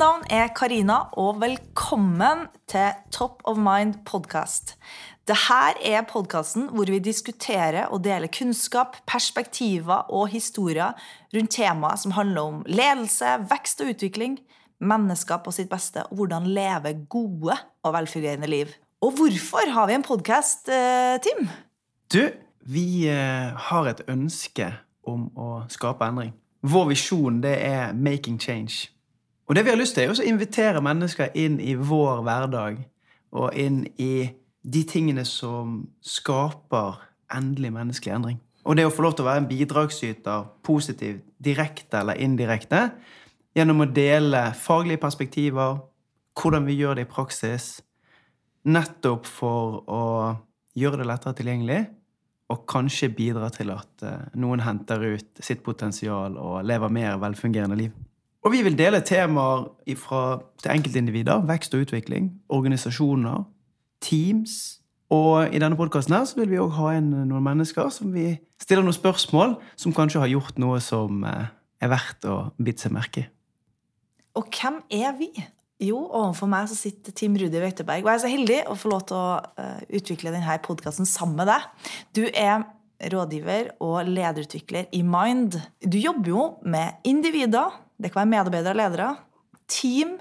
navn er Karina, og velkommen til Top of Mind podcast. Dette er podkasten hvor vi diskuterer og deler kunnskap, perspektiver og historier rundt temaer som handler om ledelse, vekst og utvikling, mennesker på sitt beste og hvordan leve gode og velfungerende liv. Og hvorfor har vi en podkast, eh, Tim? Du, vi eh, har et ønske om å skape endring. Vår visjon det er 'making change'. Og det vi har lyst til, er å invitere mennesker inn i vår hverdag og inn i de tingene som skaper endelig menneskelig endring. Og det å få lov til å være en bidragsyter, positiv, direkte eller indirekte, gjennom å dele faglige perspektiver, hvordan vi gjør det i praksis, nettopp for å gjøre det lettere tilgjengelig, og kanskje bidra til at eh, noen henter ut sitt potensial og lever mer velfungerende liv. Og vi vil dele temaer fra til enkeltindivider, vekst og utvikling, organisasjoner, teams. Og i denne podkasten vil vi òg ha inn noen mennesker som vi stiller noen spørsmål som kanskje har gjort noe som eh, er verdt å bite seg merke i. Og hvem er vi? Jo, overfor meg så sitter Team Rudi Wøyteberg. Og jeg er så heldig å få lov til å uh, utvikle denne podkasten sammen med deg. Du er rådgiver og lederutvikler i Mind. Du jobber jo med individer, det kan være medarbeidere og ledere, team,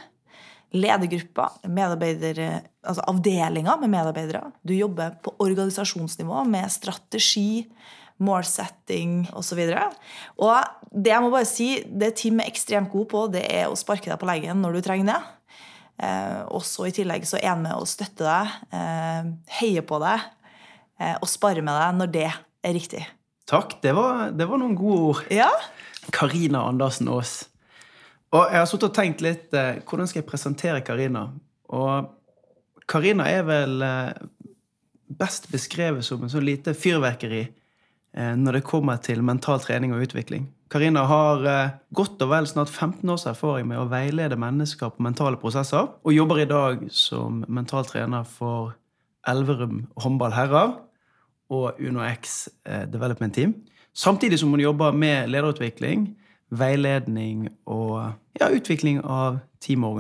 ledergrupper, altså avdelinger med medarbeidere. Du jobber på organisasjonsnivå med strategi, målsetting osv. Og, og det jeg må bare si, det Team er ekstremt god på, det er å sparke deg på leggen når du trenger det. Eh, og så i tillegg så er han med å støtte deg, eh, heie på deg eh, og spare med deg når det er riktig. Takk. Det var, det var noen gode ord. Ja. Karina Andersen Aas. Og jeg har sittet og tenkt litt eh, Hvordan skal jeg presentere Karina? Og Karina er vel eh, best beskrevet som en sånn lite fyrverkeri eh, når det kommer til mental trening og utvikling. Karina har eh, godt og vel snart 15 års erfaring med å veilede mennesker på mentale prosesser, og jobber i dag som mental trener for Elverum håndball herrer og UnoX eh, Development Team. Samtidig som hun jobber med lederutvikling, veiledning og ja, utvikling av team og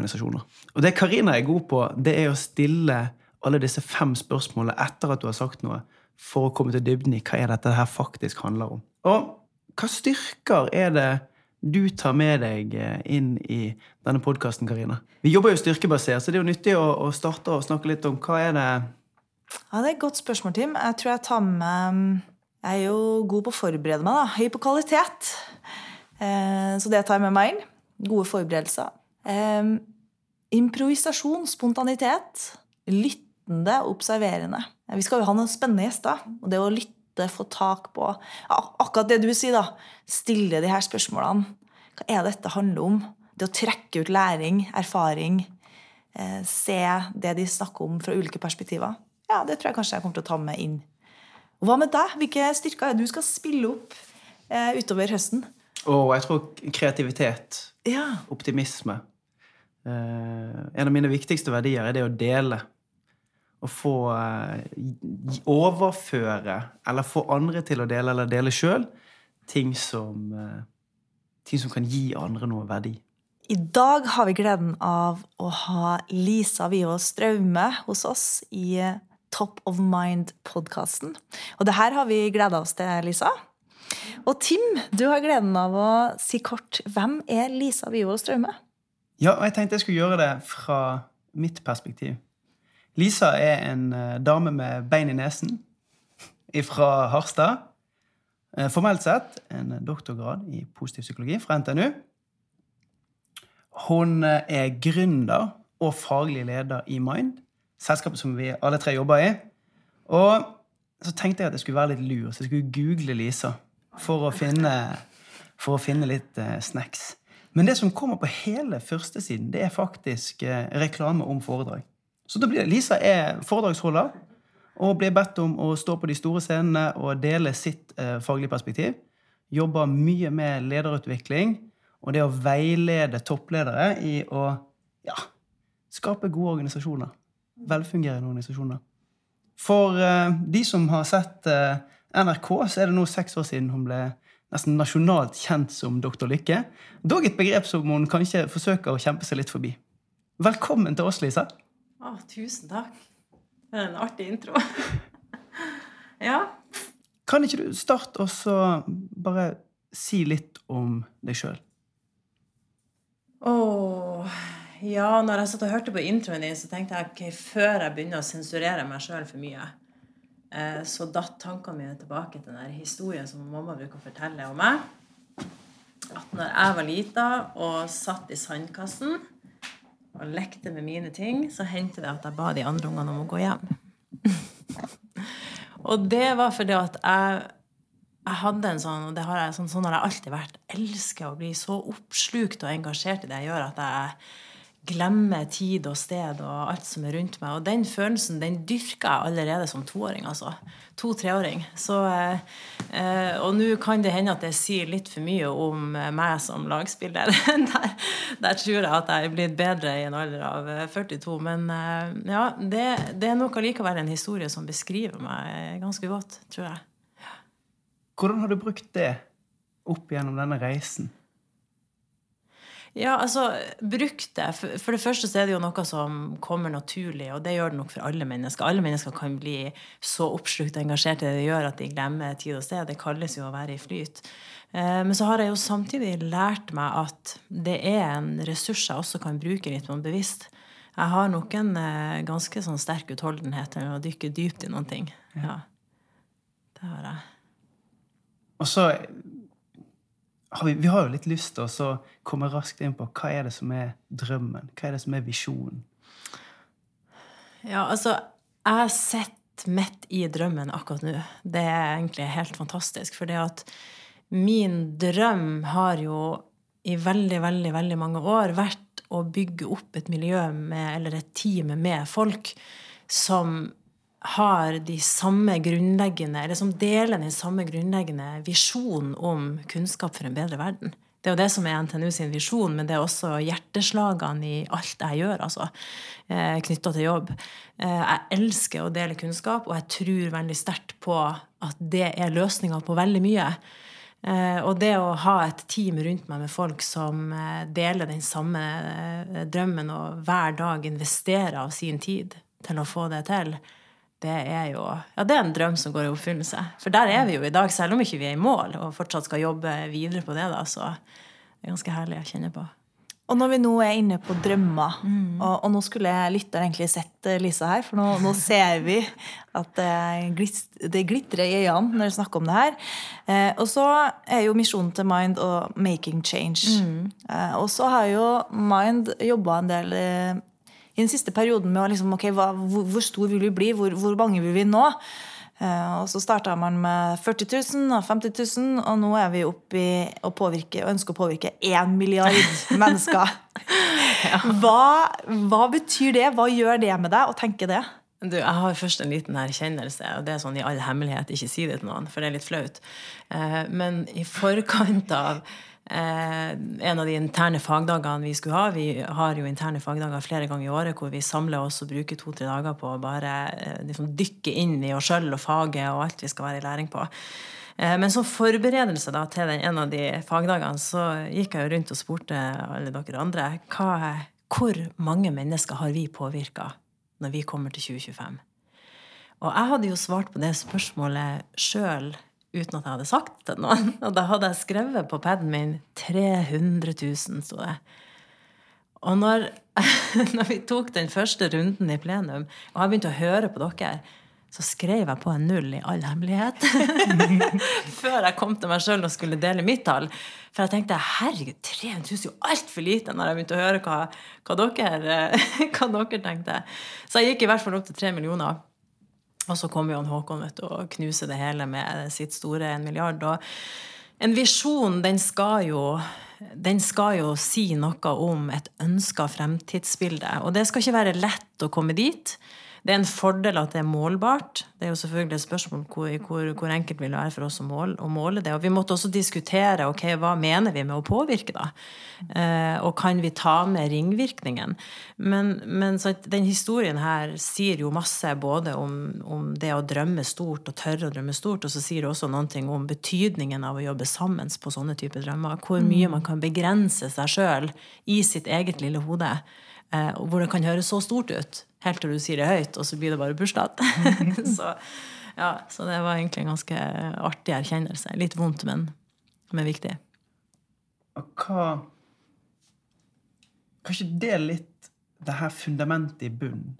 det Karina er god på, det er å stille alle disse fem spørsmålene etter at du har sagt noe, for å komme til dybden i hva er dette her faktisk handler om. Og hva styrker er det du tar med deg eh, inn i denne podkasten, Karina? Vi jobber jo styrkebasert, så det er jo nyttig å, starte og snakke litt om hva er det Ja, Det er et godt spørsmål, Tim. Jeg tror jeg tar med Jeg er jo god på å forberede meg. da. Høy på kvalitet. Eh, så det tar jeg med meg inn. Gode forberedelser. Eh, improvisasjon, spontanitet. Lyttende, observerende. Vi skal jo ha noen spennende gjester. Og det å lytte få tak på akkurat det du sier. da, Stille de her spørsmålene. Hva er det dette handler om? Det å trekke ut læring, erfaring. Eh, se det de snakker om fra ulike perspektiver. Ja, Det tror jeg kanskje jeg kommer til å ta med inn. Og Hva med deg? Hvilke styrker er det du skal spille opp eh, utover høsten? Og jeg tror kreativitet. Ja. Optimisme. Eh, en av mine viktigste verdier er det å dele å få uh, overføre, eller få andre til å dele, eller dele sjøl, ting, uh, ting som kan gi andre noe verdi. I dag har vi gleden av å ha Lisa Viås Straume hos oss i Top of Mind-podkasten. Og det her har vi gleda oss til, Lisa. Og Tim, du har gleden av å si kort hvem er Lisa Viås Straume? Ja, og jeg tenkte jeg skulle gjøre det fra mitt perspektiv. Lisa er en uh, dame med bein i nesen fra Harstad. Uh, formelt sett en doktorgrad i positiv psykologi fra NTNU. Hun uh, er gründer og faglig leder i Mind, selskapet som vi alle tre jobber i. Og så tenkte jeg at jeg skulle være litt lur, så jeg skulle google Lisa for å finne, for å finne litt snacks. Men det som kommer på hele førstesiden, det er faktisk reklame om foredrag. Så da blir Lisa er foredragsholder og blir bedt om å stå på de store scenene og dele sitt eh, faglige perspektiv. Jobber mye med lederutvikling og det å veilede toppledere i å ja, skape gode organisasjoner. Velfungerende organisasjoner. For eh, de som har sett eh, NRK, så er det nå seks år siden hun ble nesten nasjonalt kjent som Dr. Lykke. Dog et begrep som hun kanskje forsøker å kjempe seg litt forbi. Velkommen til oss, Lisa. Å, tusen takk. Det er en artig intro. ja. Kan ikke du starte og så bare si litt om deg sjøl? Åh, ja, når jeg satt og hørte på introen din, så tenkte jeg ok, før jeg begynner å sensurere meg sjøl for mye, så datt tankene mine tilbake til den historien som mamma bruker å fortelle om meg. At når jeg var lita og satt i sandkassen og lekte med mine ting, så hendte det at jeg ba de andre ungene om å gå hjem. og det var fordi at jeg, jeg hadde en sånn, og det har jeg, sånn, sånn har jeg alltid vært, elsker å bli så oppslukt og engasjert i det jeg gjør, at jeg glemmer tid og sted og alt som er rundt meg. Og den følelsen den dyrka jeg allerede som toåring. altså. To-treåring. Eh, eh, og nå kan det hende at det sier litt for mye om eh, meg som lagspiller. der, der, tror jeg at jeg er blitt bedre i en alder av 42. Eh, Men eh, ja, det, det, er nok allikevel en historie som beskriver meg ganske godt, tror jeg. Hvordan har du brukt det opp gjennom denne reisen? Ja, altså, bruk det. For det første så er det jo noe som kommer naturlig, og det gjør det nok for alle mennesker. Alle mennesker kan bli så oppslukt og engasjert i det det gjør at de glemmer tid og sted. Det kalles jo å være i flyt. Eh, men så har jeg jo samtidig lært meg at det er en ressurs jeg også kan bruke litt mer bevisst. Jeg har nok en eh, ganske sånn sterk utholdenhet til å dykke dypt i noen ting. Ja. Det har jeg. Og så har vi, vi, har jo litt lyst til å komme raskt inn på hva er det som er drømmen? Hva er det som er visjonen? Ja, altså Jeg sitter midt i drømmen akkurat nå. Det er egentlig helt fantastisk. For det at min drøm har jo i veldig, veldig, veldig mange år vært å bygge opp et miljø med, eller et team med folk som har de samme grunnleggende, eller som deler den samme grunnleggende visjonen om kunnskap for en bedre verden. Det er jo det som er NTNU sin visjon, men det er også hjerteslagene i alt jeg gjør, altså, eh, knytta til jobb. Eh, jeg elsker å dele kunnskap, og jeg tror veldig sterkt på at det er løsninga på veldig mye. Eh, og det å ha et team rundt meg med folk som deler den samme drømmen, og hver dag investerer av sin tid til å få det til, det er jo ja, det er en drøm som går i oppfyllelse. For der er vi jo i dag, selv om ikke vi er i mål og fortsatt skal jobbe videre på det. da, så det er ganske herlig å kjenne på. Og når vi nå er inne på drømmer, mm. og, og, nå skulle lytteren egentlig sett eh, Lisa her, for nå, nå ser vi at det, glist, det glitrer i øynene når vi snakker om det her. Eh, og så er jo misjonen til Mind og 'making change'. Mm. Eh, og så har jo Mind jobba en del eh, i den siste perioden med å liksom, okay, hva, hvor, hvor, stor vil vi bli, hvor, hvor mange vil vi nå? Uh, og Så starta man med 40 000 og 50 000, og nå er vi oppe i å påvirke, ønsker å påvirke 1 milliard mennesker. ja. hva, hva, betyr det? Hva gjør det med deg å tenke det? Du, jeg har først en liten erkjennelse, og det er sånn i all hemmelighet, ikke si det til noen, for det er litt flaut. Uh, men i forkant av Eh, en av de interne fagdagene vi skulle ha. Vi har jo interne fagdager flere ganger i året hvor vi samler oss og bruker to-tre dager på å bare eh, liksom, dykke inn i oss sjøl og faget og alt vi skal være i læring på. Eh, men som forberedelse da, til den, en av de fagdagene så gikk jeg jo rundt og spurte alle dere andre hva, hvor mange mennesker har vi påvirka når vi kommer til 2025. Og jeg hadde jo svart på det spørsmålet sjøl uten at jeg hadde sagt det til noen. Og da hadde jeg skrevet på paden min 300 000, sto det. Og når, når, vi tok den første runden i plenum, og jeg begynte å høre på dere, så skrev jeg på en null i all hemmelighet. Før jeg kom til meg sjøl og skulle dele mitt tall. For jeg tenkte herregud, 300 000 er jo altfor lite når jeg begynte å høre hva, hva, dere, hva dere tenkte. Så jeg gikk i hvert fall opp til 3 millioner. Og så kommer Jan Håkon vet du, og knuser det hele med sitt store en milliard. Og en visjon, den skal jo den skal jo si noe om et ønska fremtidsbilde. Og det skal ikke være lett å komme dit. Det er en fordel at det er målbart. Det er jo selvfølgelig et spørsmål hvor, hvor, hvor enkelt vil det være for oss å måle, å måle, det. Og vi måtte også diskutere ok, hva mener vi med å påvirke, da. Eh, og kan vi ta med ringvirkningen? Men, men den historien her sier jo masse både om, om, det å drømme stort og tørre å drømme stort, og så sier det også noe om betydningen av å jobbe sammen på sånne typer drømmer. Hvor mye mm. man kan begrense seg sjøl i sitt eget lille hode. Eh, hvor det kan høres så stort ut, helt til du sier det høyt, og så blir det bare bursdag. så, ja, så det var egentlig en ganske artig erkjennelse. Litt vondt, men, men viktig. Og hva Kanskje det er litt det her fundamentet i bunnen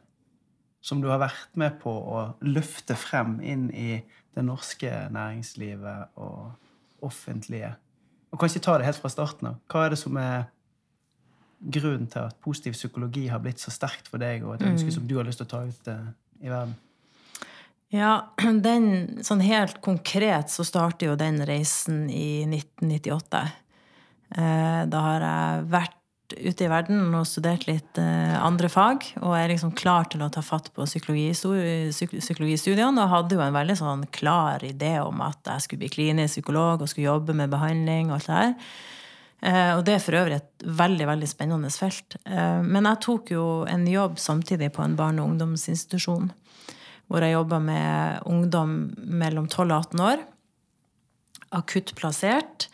som du har vært med på å løfte frem inn i det norske næringslivet og offentlige? Og kanskje ta det helt fra starten av. Hva er det som er grunnen til at positiv psykologi har blitt så sterkt for deg, og et ønske mm. som du har lyst til å ta ut uh, i verden? Ja, den, sånn helt konkret så starter jo den reisen i 1998. Uh, da har jeg vært ute i verden og studert litt uh, andre fag, og er liksom klar til å ta fatt på psykologistudiene. Og hadde jo en veldig sånn klar idé om at jeg skulle bli klinisk psykolog og skulle jobbe med behandling og alt det der. Eh, og det er for øvrig et veldig veldig spennende felt. Eh, men jeg tok jo en jobb samtidig på en barne- og ungdomsinstitusjon. Hvor jeg jobba med ungdom mellom 12 og 18 år. Akutt plassert.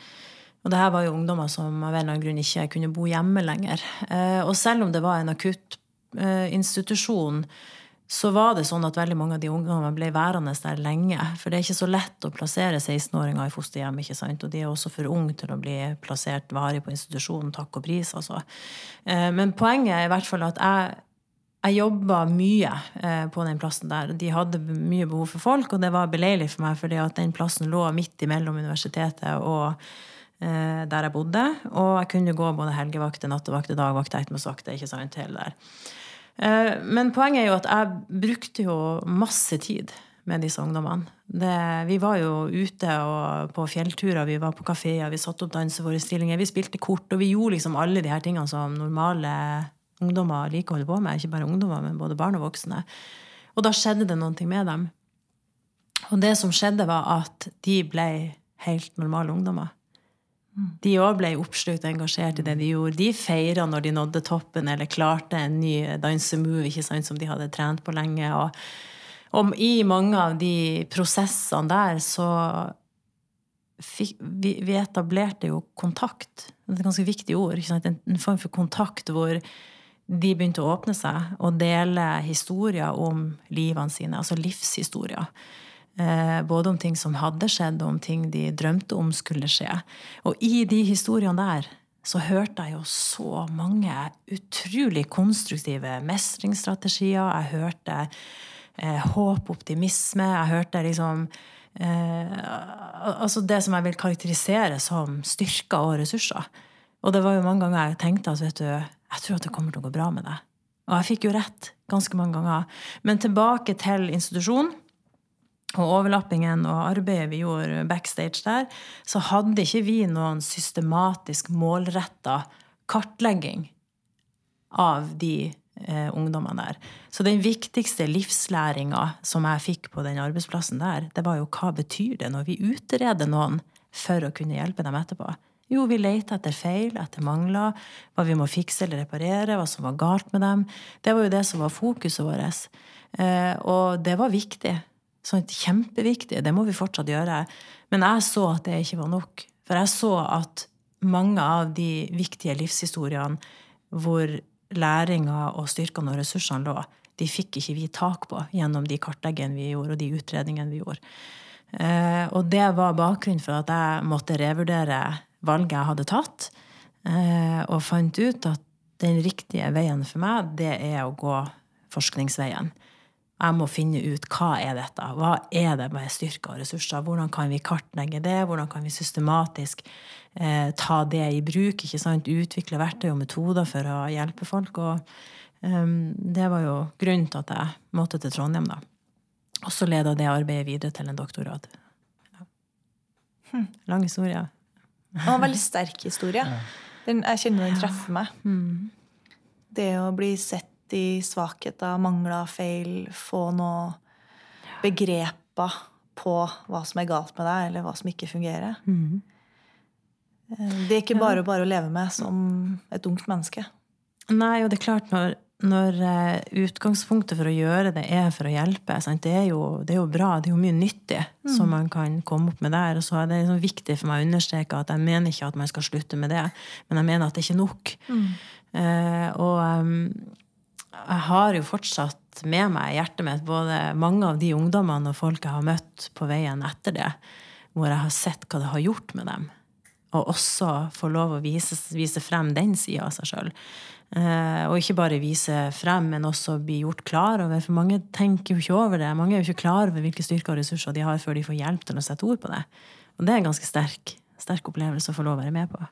Og det her var jo ungdommer som av en eller annen grunn ikke kunne bo hjemme lenger. Eh, og selv om det var en akutt institusjon, så var det sånn at veldig mange av de ungene ble værende der lenge. For det er ikke så lett å plassere 16-åringer i fosterhjem. ikke sant? Og de er også for unge til å bli plassert varig på institusjonen. Takk og pris, altså. Eh, men poenget er i hvert fall at jeg, jeg jobba mye eh, på den plassen der. De hadde mye behov for folk, og det var beleilig for meg, fordi at den plassen lå midt imellom universitetet og eh, der jeg bodde. Og jeg kunne gå både helgevakter, nattevakter, dagvakter, ettermiddagsvakter. ikke sant, hele der. Eh, men poenget er jo at jeg brukte jo masse tid med disse ungdommene. Det, vi var jo ute på fjellturer, vi var på kafeer, vi satte opp danseforestillinger, vi spilte kort, og vi gjorde liksom alle de her tingene som normale ungdommer liker å holde på med. Ikke bare ungdommer, men både barn og voksne. Og da skjedde det noe med dem. Og det som skjedde, var at de ble helt normale ungdommer. De òg ble oppslukt og engasjert i det de gjorde. De feira når de nådde toppen eller klarte en ny dansemove ikke sant, som de hadde trent på lenge. Og, og i mange av de prosessene der så fikk, vi, vi, etablerte jo kontakt. Det er et ganske viktig ord. En, en form for kontakt hvor de begynte å åpne seg og dele historier om livene sine, altså livshistorier. Eh, både om ting som hadde skjedd, og om ting de drømte om skulle skje. Og i de historiene der så hørte jeg jo så mange utrolig konstruktive mestringsstrategier. Jeg hørte eh, håp, optimisme. Jeg hørte liksom eh, Altså det som jeg vil karakterisere som styrker og ressurser. Og det var jo mange ganger jeg tenkte at vet du, jeg tror at det kommer til å gå bra med deg. Og jeg fikk jo rett ganske mange ganger. Men tilbake til institusjonen og overlappingen og arbeidet vi gjorde backstage der, så hadde ikke vi noen systematisk målretta kartlegging av de eh, ungdommene der. Så den viktigste livslæringa som jeg fikk på den arbeidsplassen der, det var jo hva betyr det når vi utreder noen for å kunne hjelpe dem etterpå? Jo, vi leter etter feil, etter mangler, hva vi må fikse eller reparere, hva som var galt med dem. Det var jo det som var fokuset vårt. Eh, og det var viktig. Sånn, kjempeviktig. Det må vi fortsatt gjøre. Men jeg så at det ikke var nok. For jeg så at mange av de viktige livshistoriene hvor læringa og styrkene og ressursene lå, de fikk ikke vi tak på gjennom de kartleggingene vi gjorde, og de utredningene vi gjorde. Eh, og det var bakgrunnen for at jeg måtte revurdere valget jeg hadde tatt, eh, og fant ut at den riktige veien for meg, det er å gå forskningsveien. Jeg må finne ut hva er dette Hva er det med styrker og ressurser? Hvordan kan vi kartlegge det? Hvordan kan vi systematisk eh, ta det i bruk? ikke sant? Utvikle verktøy og metoder for å hjelpe folk. Og um, det var jo grunnen til at jeg måtte til Trondheim. da. Og så leda det arbeidet videre til en doktorgrad. Ja. Hm. Lang historie. Og en veldig sterk historie. Den, jeg kjenner den treffer meg. Mm. Det å bli sett i svakheter, mangler, feil, få noe begrepa på hva som er galt med deg, eller hva som ikke fungerer. Mm. Det er ikke bare bare å leve med som et ungt menneske. Nei, og det er klart når, når eh, utgangspunktet for å gjøre det er for å hjelpe, sant? Det, er jo, det er jo bra, det er jo mye nyttig som man kan komme opp med der. Og så er det liksom viktig for meg å understreke at jeg mener ikke at man skal slutte med det, men jeg mener at det er ikke nok. Uh, og em, jeg har jo fortsatt med meg i hjertet mitt både mange av de ungdommene og folk jeg har møtt på veien etter det, hvor jeg har sett hva det har gjort med dem. Og også få lov å vise, vise frem den sida av seg sjøl. Eh, og ikke bare vise frem, men også bli gjort klar over. For mange tenker jo ikke over det. Mange er jo ikke klar over hvilke styrker og ressurser de har før de får hjelp til å sette ord på det. Og det er en ganske sterk, sterk opplevelse å få lov å være med på.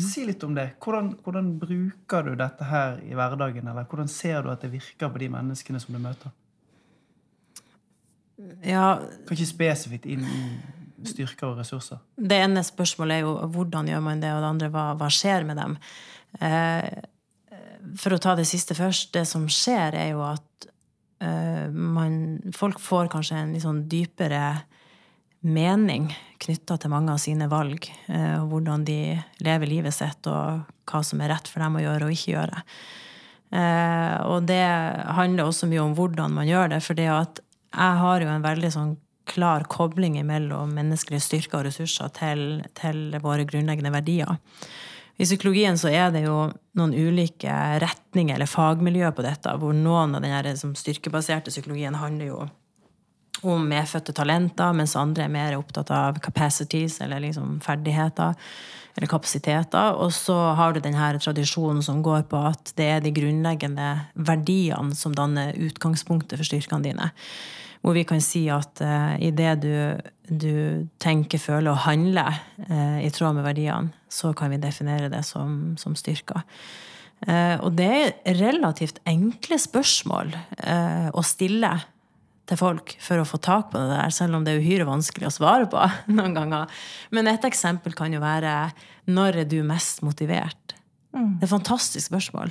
Si litt om det. Hvordan, hvordan bruker du dette her i hverdagen? Eller hvordan ser du at det virker på de menneskene som du møter? Ja, Kanskje spesifikt inn i styrker og ressurser. Det ene spørsmålet er jo hvordan gjør man det, og det andre hva, hva skjer med dem. Eh, for å ta det siste først. Det som skjer, er jo at eh, man, folk får kanskje en litt sånn dypere mening knytta til mange av sine valg. Eh, og hvordan de lever livet sitt, og hva som er rett for dem å gjøre og ikke gjøre. Eh, og det handler også mye om hvordan man gjør det. For jeg har jo en veldig sånn klar kobling mellom menneskelige styrker og ressurser til, til våre grunnleggende verdier. I psykologien så er det jo noen ulike retninger eller fagmiljøer på dette, hvor noen av den liksom, styrkebaserte psykologien handler jo om medfødte talenter, mens andre er mer opptatt av capacities, eller liksom ferdigheter, eller kapasiteter. Og så har du denne tradisjonen som går på at det er de grunnleggende verdiene som danner utgangspunktet for styrkene dine. Hvor vi kan si at uh, i det du, du tenker, føler og handler uh, i tråd med verdiene, så kan vi definere det som, som styrker. Uh, og det er relativt enkle spørsmål uh, å stille til folk for å få tak på det der, selv om det er uhyre vanskelig å svare på noen ganger. Men et eksempel kan jo være når er du mest motivert? Det er et fantastisk spørsmål.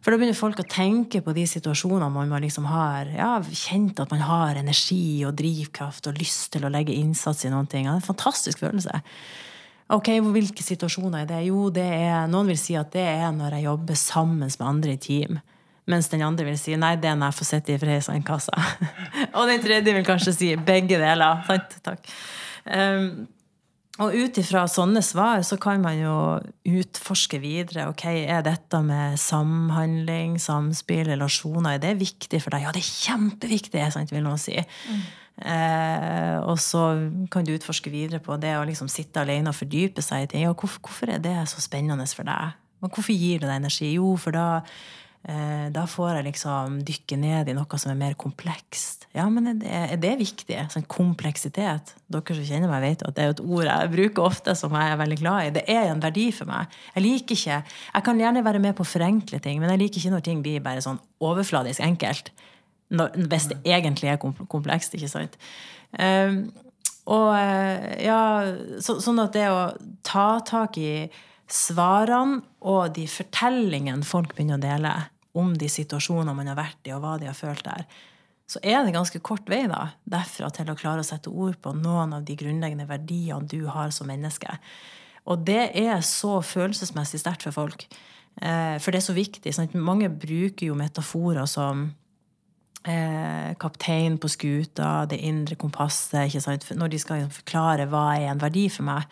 For da begynner folk å tenke på de situasjonene man liksom har ja, kjent at man har energi og drivkraft og lyst til å legge innsats i noen ting. Det er en fantastisk følelse. Ok, Hvilke situasjoner er det? Jo, det er, noen vil si at det er når jeg jobber sammen med andre i team. Mens den andre vil si nei, det er når jeg får sitte i fred i sandkassa. og den tredje vil kanskje si begge deler. Sant? Takk. Um, og ut ifra sånne svar så kan man jo utforske videre. ok, Er dette med samhandling, samspill, relasjoner, er det viktig for deg? Ja, det er kjempeviktig, sant, vil noen si. Eh, og så kan du utforske videre på det å liksom sitte alene og fordype seg i ting. Ja, hvorfor, hvorfor er det så spennende for deg? Og hvorfor gir det deg energi? Jo, for da da får jeg liksom dykke ned i noe som er mer komplekst. Ja, men er det, er det viktig? Sånn kompleksitet. Dere som kjenner meg, vet at det er et ord jeg bruker ofte, som jeg er veldig glad i. Det er en verdi for meg. Jeg liker ikke Jeg kan gjerne være med på å forenkle ting, men jeg liker ikke når ting blir bare sånn overfladisk enkelt. Når, hvis det egentlig er komplekst, ikke sant? Um, og ja, så, sånn at det å ta tak i svarene og de fortellingene folk begynner å dele om de situasjonene man har vært i, og hva de har følt der, så er det ganske kort vei da, derfra til å klare å sette ord på noen av de grunnleggende verdiene du har som menneske. Og det er så følelsesmessig sterkt for folk. Eh, for det er så viktig. Sant? mange bruker jo metaforer som eh, kaptein på skuta, det indre kompasset, når de skal forklare hva er en verdi for meg.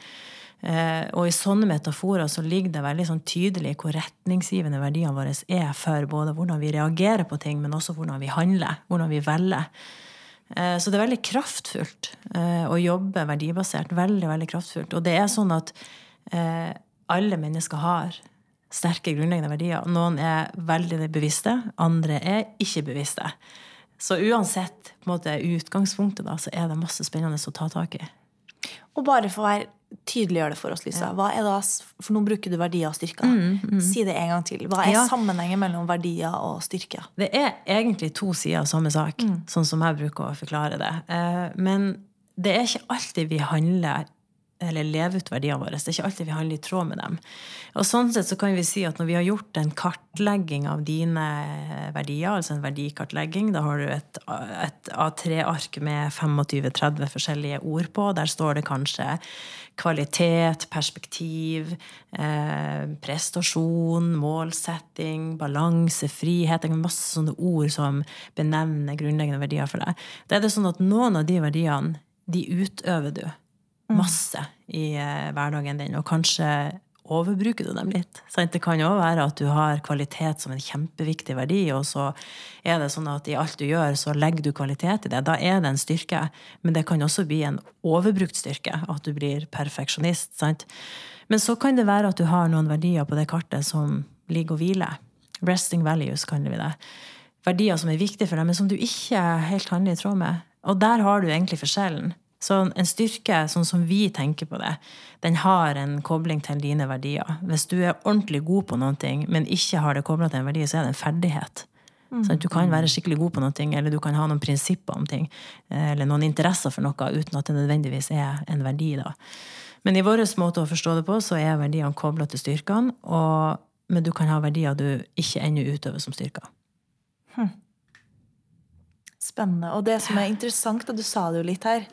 Eh, og i sånne metaforer så ligger det veldig sånn tydelig hvor retningsgivende verdiene våre er for både hvordan vi reagerer på ting, men også hvordan vi handler, hvordan vi velger. Eh, så det er veldig kraftfullt eh, å jobbe verdibasert. Veldig, veldig kraftfullt. Og det er sånn at alle mennesker har sterke grunnleggende verdier. Noen er veldig bevisste, andre er ikke bevisste. Så uansett på en måte, utgangspunktet, da, så er det masse spennende å ta tak i. Og bare for å være tydeliggjør det for oss, Lisa. Hva er da, for nå bruker du verdier og styrker. Mm, mm. Si det en gang til. Hva er ja. sammenhengen mellom verdier og styrker? Det er egentlig to sider av samme sak, mm. sånn som jeg bruker å forklare det. Men det er ikke alltid vi handler eller lever ut verdiene våre. Det er ikke alltid vi handler i tråd med dem. Og sånn sett så kan vi si at når vi har gjort en kartlegging av dine verdier, altså en verdikartlegging, da har du et, et A3-ark med 25-30 forskjellige ord på. Der står det kanskje kvalitet, perspektiv, eh, prestasjon, målsetting, balanse, frihet. Det er masse sånne ord som benevner grunnleggende verdier for deg. Da er det sånn at noen av de verdiene, de utøver du masse i eh, hverdagen din, og kanskje overbruker du dem litt. Sant? Det kan jo være at du har kvalitet som en kjempeviktig verdi, og så er det sånn at i alt du gjør, så legger du kvalitet i det. Da er det en styrke. Men det kan også bli en overbrukt styrke, at du blir perfeksjonist. Sant? Men så kan det være at du har noen verdier på det kartet som ligger og hviler. Resting values kaller vi det. Verdier som er viktige for deg, men som du ikke helt handler i tråd med. Og der har du egentlig forskjellen. Så en styrke, sånn som vi tenker på det, den har en kobling til dine verdier. Hvis du er ordentlig god på noe, men ikke har det kobla til en verdi, så er det en ferdighet. Mm. Sånn, du kan være skikkelig god på noe, eller du kan ha noen prinsipper om ting, eh, eller noen interesser for noe, uten at det nødvendigvis er en verdi. da. Men i vår måte å forstå det på, så er verdiene kobla til styrkene, og, men du kan ha verdier du ikke ennå utøver som styrker. Hm. Spennende. Og det som er interessant, og du sa det jo litt her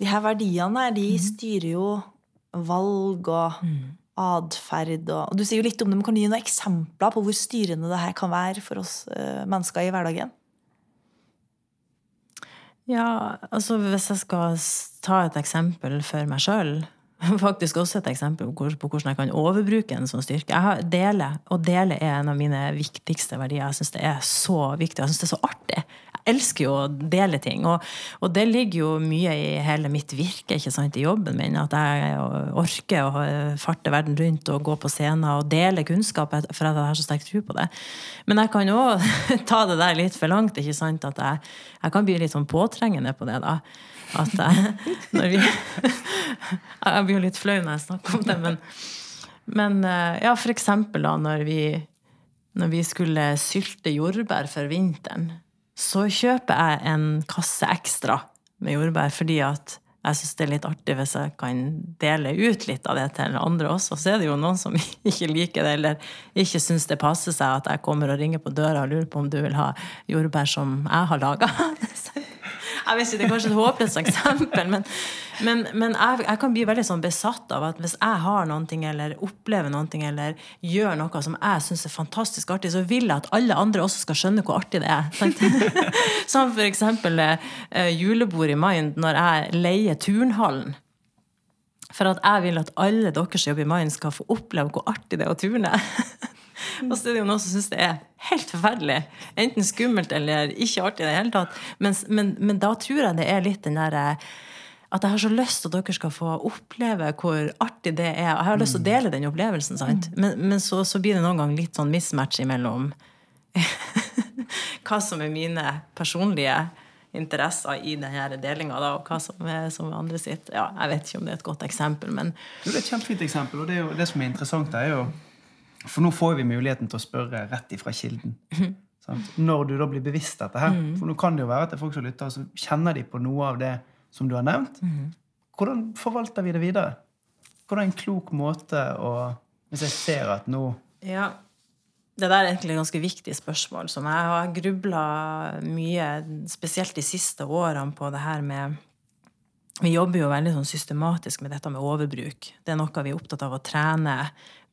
de her verdiene her, de mm. styrer jo valg og mm. atferd. Og, og, du sier jo litt om det, men Kan du gi noen eksempler på hvor styrende det her kan være for oss uh, mennesker i hverdagen? Ja, altså hvis jeg skal ta et eksempel for meg sjøl Faktisk også et eksempel på hvordan jeg kan overbruke en sånn styrke. Jeg har dele, og dele er en av mine viktigste verdier. Jeg syns det er så viktig. Jeg syns det er så artig elsker jo å dele ting. Og, og, det ligger jo mye i hele mitt virke ikke sant, i jobben min. At jeg orker å farte verden rundt og gå på scener og dele kunnskap for jeg har så sterk tro på det. Men jeg kan jo ta det der litt for langt. ikke sant, At jeg, jeg kan bli litt sånn påtrengende på det. da. At jeg, når vi, jeg blir jo litt flau når jeg snakker om det, men, men eh, ja, for eksempel da når vi, når vi skulle sylte jordbær for vinteren så kjøper jeg en kasse ekstra med jordbær fordi at jeg syns det er litt artig hvis jeg kan dele ut litt av det til andre også. Så er det jo noen som ikke liker det, eller ikke syns det passer seg at jeg kommer og ringer på døra og lurer på om du vil ha jordbær som jeg har laga. Jeg vet ikke, Det er kanskje et håpløst eksempel, men, men, men jeg, jeg, kan bli veldig sånn besatt av at hvis jeg har noe, eller opplever noe, eller gjør noe som jeg syns er fantastisk artig, så vil jeg at alle andre også skal skjønne hvor artig det er. Som eksempel uh, julebord i Mind, når jeg leier turnhallen. For at jeg vil at alle dere som jobber i Mind, skal få oppleve hvor artig det er å turne. Og så er det jo noen som syns det er helt forferdelig. Enten skummelt eller ikke artig i det hele tatt. Men, men, men, da tror jeg det er litt den derre at jeg har så lyst til at dere skal få oppleve hvor artig det er. Jeg har lyst til å dele den opplevelsen, sant? Mm. Men, men så, så, blir det noen gang litt sånn mismatch imellom hva som er mine personlige interesser i denne delinga, og hva som er, som andre sitt. Ja, jeg vet ikke om det er et godt eksempel, men Det er et kjempefint eksempel, og det, jo, det som er interessant, er jo for nå får vi muligheten til å spørre rett ifra kilden. Sant? Når du da blir bevisst dette her. Mm. For nå kan det jo være at det er folk som lytter, så kjenner de på noe av det som du har nevnt. Mm. Hvordan forvalter vi det videre? Hvordan er en klok måte å Hvis jeg ser at nå Ja, det der er egentlig et ganske viktig spørsmål som jeg har grubla mye, spesielt de siste årene, på det her med Vi jobber jo veldig sånn systematisk med dette med overbruk. Det er noe vi er opptatt av å trene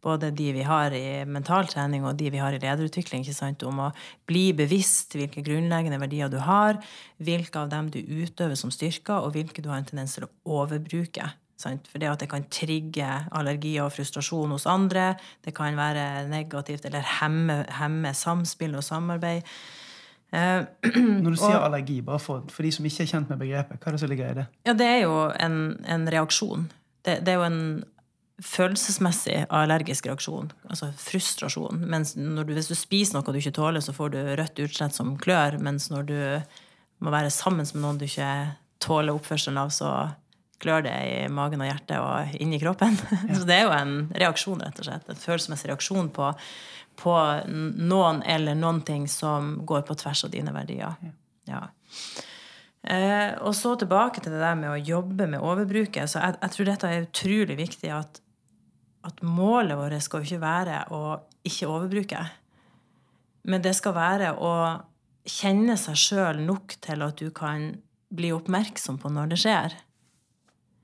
både de vi har i mental trening og de vi har i lederutvikling, om å bli bevisst hvilke grunnleggende verdier du har, hvilke av dem du utøver som styrker, og hvilke du har en tendens til å overbruke. Sant? For det at det kan trigge allergier og frustrasjon hos andre, det kan være negativt eller hemme, hemme samspill og samarbeid. Eh, Når du sier og, allergi, bare for, for, de som ikke er kjent med begrepet, hva er det som ligger i det? Ja, Det er jo en, en reaksjon. Det, det, er jo en følelsesmessig allergisk reaksjon, altså frustrasjon. Mens du, hvis du spiser noe du ikke tåler, så får du rødt utslett som klør. Mens når du må være sammen med noen du ikke tåler oppførselen av, så klør det i magen og hjertet og inni kroppen. Ja. Så det er jo en reaksjon, rett og slett. En følelsesmessig reaksjon på, på noen eller noen ting som går på tvers av dine verdier. Ja. ja. Eh, og så tilbake til det der med å jobbe med overbruket. Så jeg, jeg tror dette er utrolig viktig at, at målet vårt skal jo ikke være å ikke overbruke. Men det skal være å kjenne seg sjøl nok til at du kan bli oppmerksom på når det skjer.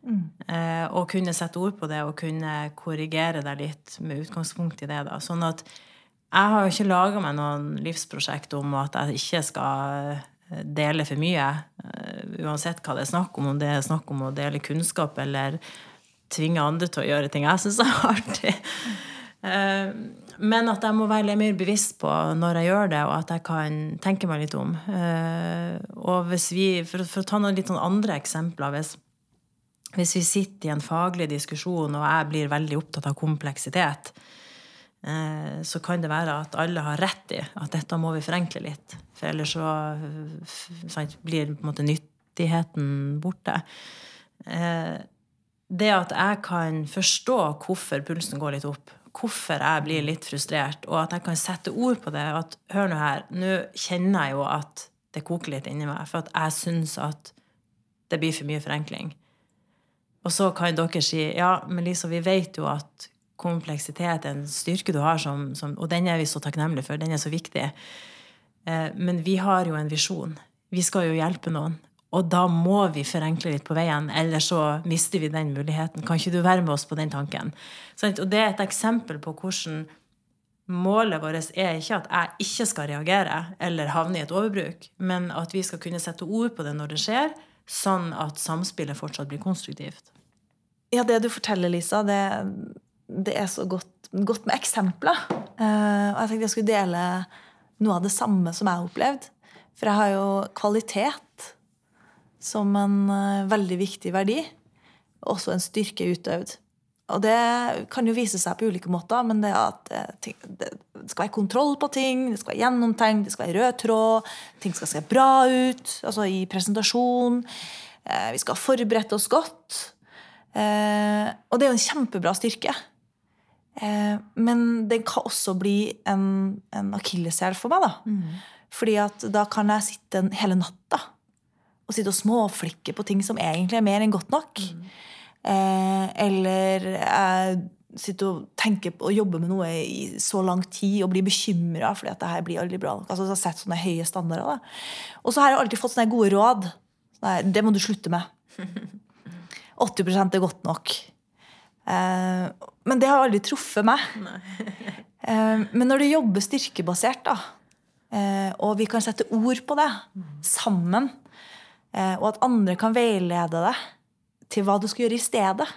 Eh, og kunne sette ord på det og kunne korrigere deg litt med utgangspunkt i det. da. Sånn at jeg har jo ikke laga meg noen livsprosjekt om at jeg ikke skal eh, dele for mye. eh, Uansett hva det er snakk om, om det er snakk om å dele kunnskap eller tvinge andre til å gjøre ting jeg syns er artig. Eh, Men at jeg må være litt mer bevisst på når jeg gjør det, og at jeg kan tenke meg litt om. Og hvis vi, For, for å ta noen litt sånn andre eksempler hvis, hvis vi sitter i en faglig diskusjon, og jeg blir veldig opptatt av kompleksitet, så kan det være at alle har rett i at dette må vi forenkle litt. For ellers så sant, blir på en måte nyttigheten borte. Eh, Det at jeg kan forstå hvorfor pulsen går litt opp, hvorfor jeg blir litt frustrert, og at jeg kan sette ord på det at hør nå her, nå kjenner jeg jo at det koker litt inni meg, for at jeg syns at det blir for mye forenkling. Og så kan dere si ja, men Lisa, vi vet jo at kompleksitet en styrke du har, som, som, og den er vi så takknemlige for. Den er så viktig. Eh, men vi har jo en visjon. Vi skal jo hjelpe noen. Og da må vi forenkle litt på veien, eller så mister vi den muligheten. Kan ikke du være med oss på den tanken? Sånn, Og det er et eksempel på hvordan målet vårt er ikke at jeg ikke skal reagere eller havne i et overbruk, men at vi skal kunne sette ord på det når det skjer, sånn at samspillet fortsatt blir konstruktivt. Ja, det du forteller, Lisa, det, det er så godt, godt med eksempler. Uh, og jeg tenkte jeg skulle dele noe av det samme som jeg har opplevd. For jeg har jo kvalitet som en uh, veldig viktig verdi. Også en styrke utøvd. Og det kan jo vise seg på ulike måter, men det at eh, det skal være kontroll på ting, det skal være gjennomtenkt, det skal være rød tråd, ting skal se bra ut altså i presentasjon. Eh, vi skal forberede oss godt. Og det er jo en kjempebra styrke. Eh, men den kan også bli en, en akilleshæl for meg. da. Fordi at da kan jeg sitte en- hele natta og sitte og småflikke på ting som egentlig er mer enn godt nok. Eh, eller jeg sitter og tenker på å jobbe med noe i så lang tid og blir bekymra fordi at det her blir aldri bra nok. Altså, jeg har sett sånne høye standarder. Da. Og så har jeg alltid fått sånne gode råd. Sånne, det må du slutte med. 80% er godt nok. Eh, men det har aldri truffet meg. Eh, men når du jobber styrkebasert, da, eh, og vi kan sette ord på det sammen, og at andre kan veilede deg til hva du skal gjøre i stedet,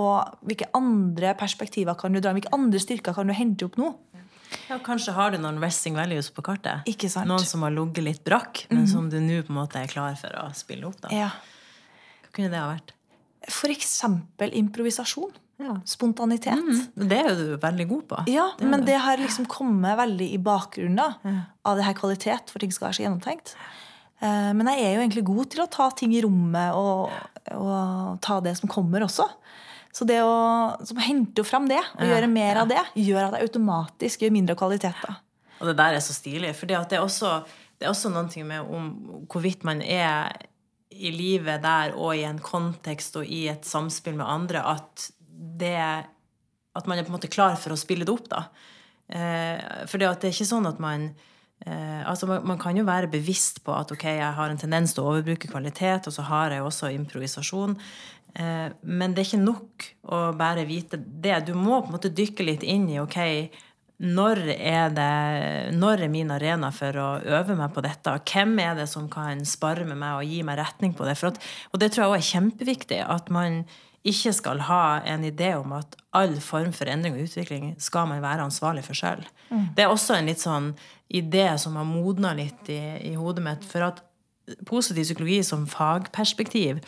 og hvilke andre perspektiver kan du dra, hvilke andre styrker kan du hente opp nå? Ja, kanskje har du noen resting values på kartet. Ikke sant? Noen som har ligget litt brakk, men som du nå på en måte er klar for å spille opp. da. Ja. Hva kunne det ha vært? Eksempel improvisasjon. Ja. Spontanitet. Det er du veldig god på. Ja, Det men det har liksom kommet veldig i bakgrunnen da, av det her kvalitet, for ting skal være så gjennomtenkt. Eh, Men jeg er jo egentlig god til å ta ting i rommet og, og ta det som kommer også. Så det å hente fram det og Ja, gjøre mer av det, gjør at jeg automatisk gjør mindre kvalitet. da. Og det der er så stilig. For det det er også noe med om hvorvidt man er i livet der og i en kontekst og i et samspill med andre, at det At man er på en måte klar for å spille det opp, da. Eh, for det, det er ikke sånn at man eh, altså man, man kan jo være bevisst på at ok, jeg har en tendens til å overbruke kvalitet, og så har jeg også improvisasjon. Eh, men det er ikke nok å bare vite det. Du må på en måte dykke litt inn i ok, når er, det, når er min arena for å øve meg på dette? Hvem er det som kan spare med meg og gi meg retning på det? For at, og det tror jeg også er kjempeviktig. At man ikke skal ha en idé om at all form for endring og utvikling skal man være ansvarlig for sjøl. Det er også en litt sånn idé som har modna litt i, i hodet mitt. For at positiv psykologi som fagperspektiv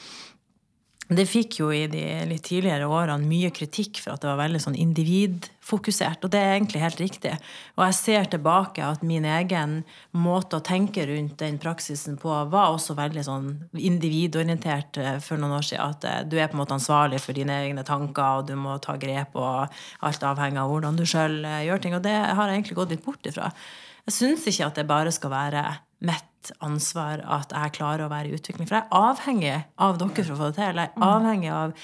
det fikk jo i de litt tidligere årene mye kritikk for at det var veldig sånn individfokusert. Og det er egentlig helt riktig. Og jeg ser tilbake at min egen måte å tenke rundt den praksisen på var også veldig sånn individorientert eh, for noen år siden. At eh, du er på en måte ansvarlig for dine egne tanker, og du må ta grep, og alt avhenger av hvordan du sjøl gjør ting. Og det har jeg egentlig gått litt bort ifra. Jeg syns ikke at det bare skal være mitt mitt ansvar at jeg klarer å være i utvikling. For jeg er avhengig av dere for å få det til. Jeg er avhengig av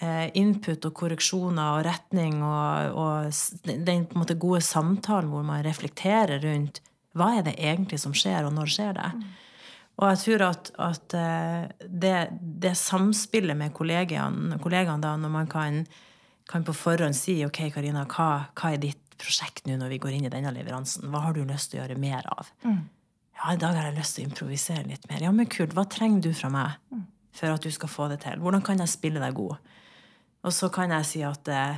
eh, input og korreksjoner og retning og, og den måte, gode samtalen hvor man reflekterer rundt hva er det egentlig som skjer, og når skjer det. Og jeg tror at, at eh, det, det, samspillet med kollegaene, kollegaene da, når man kan, kan, på forhånd si OK, Karina, hva, hva er ditt prosjekt nå når vi går inn i denne leveransen? Hva har du lyst til å gjøre mer av? Mm. Ja, i dag har jeg lyst til å improvisere litt mer. Ja, men kult. Hva trenger du fra meg mm. for at du skal få det til? Hvordan kan jeg spille deg god? Og så kan jeg si at, eh,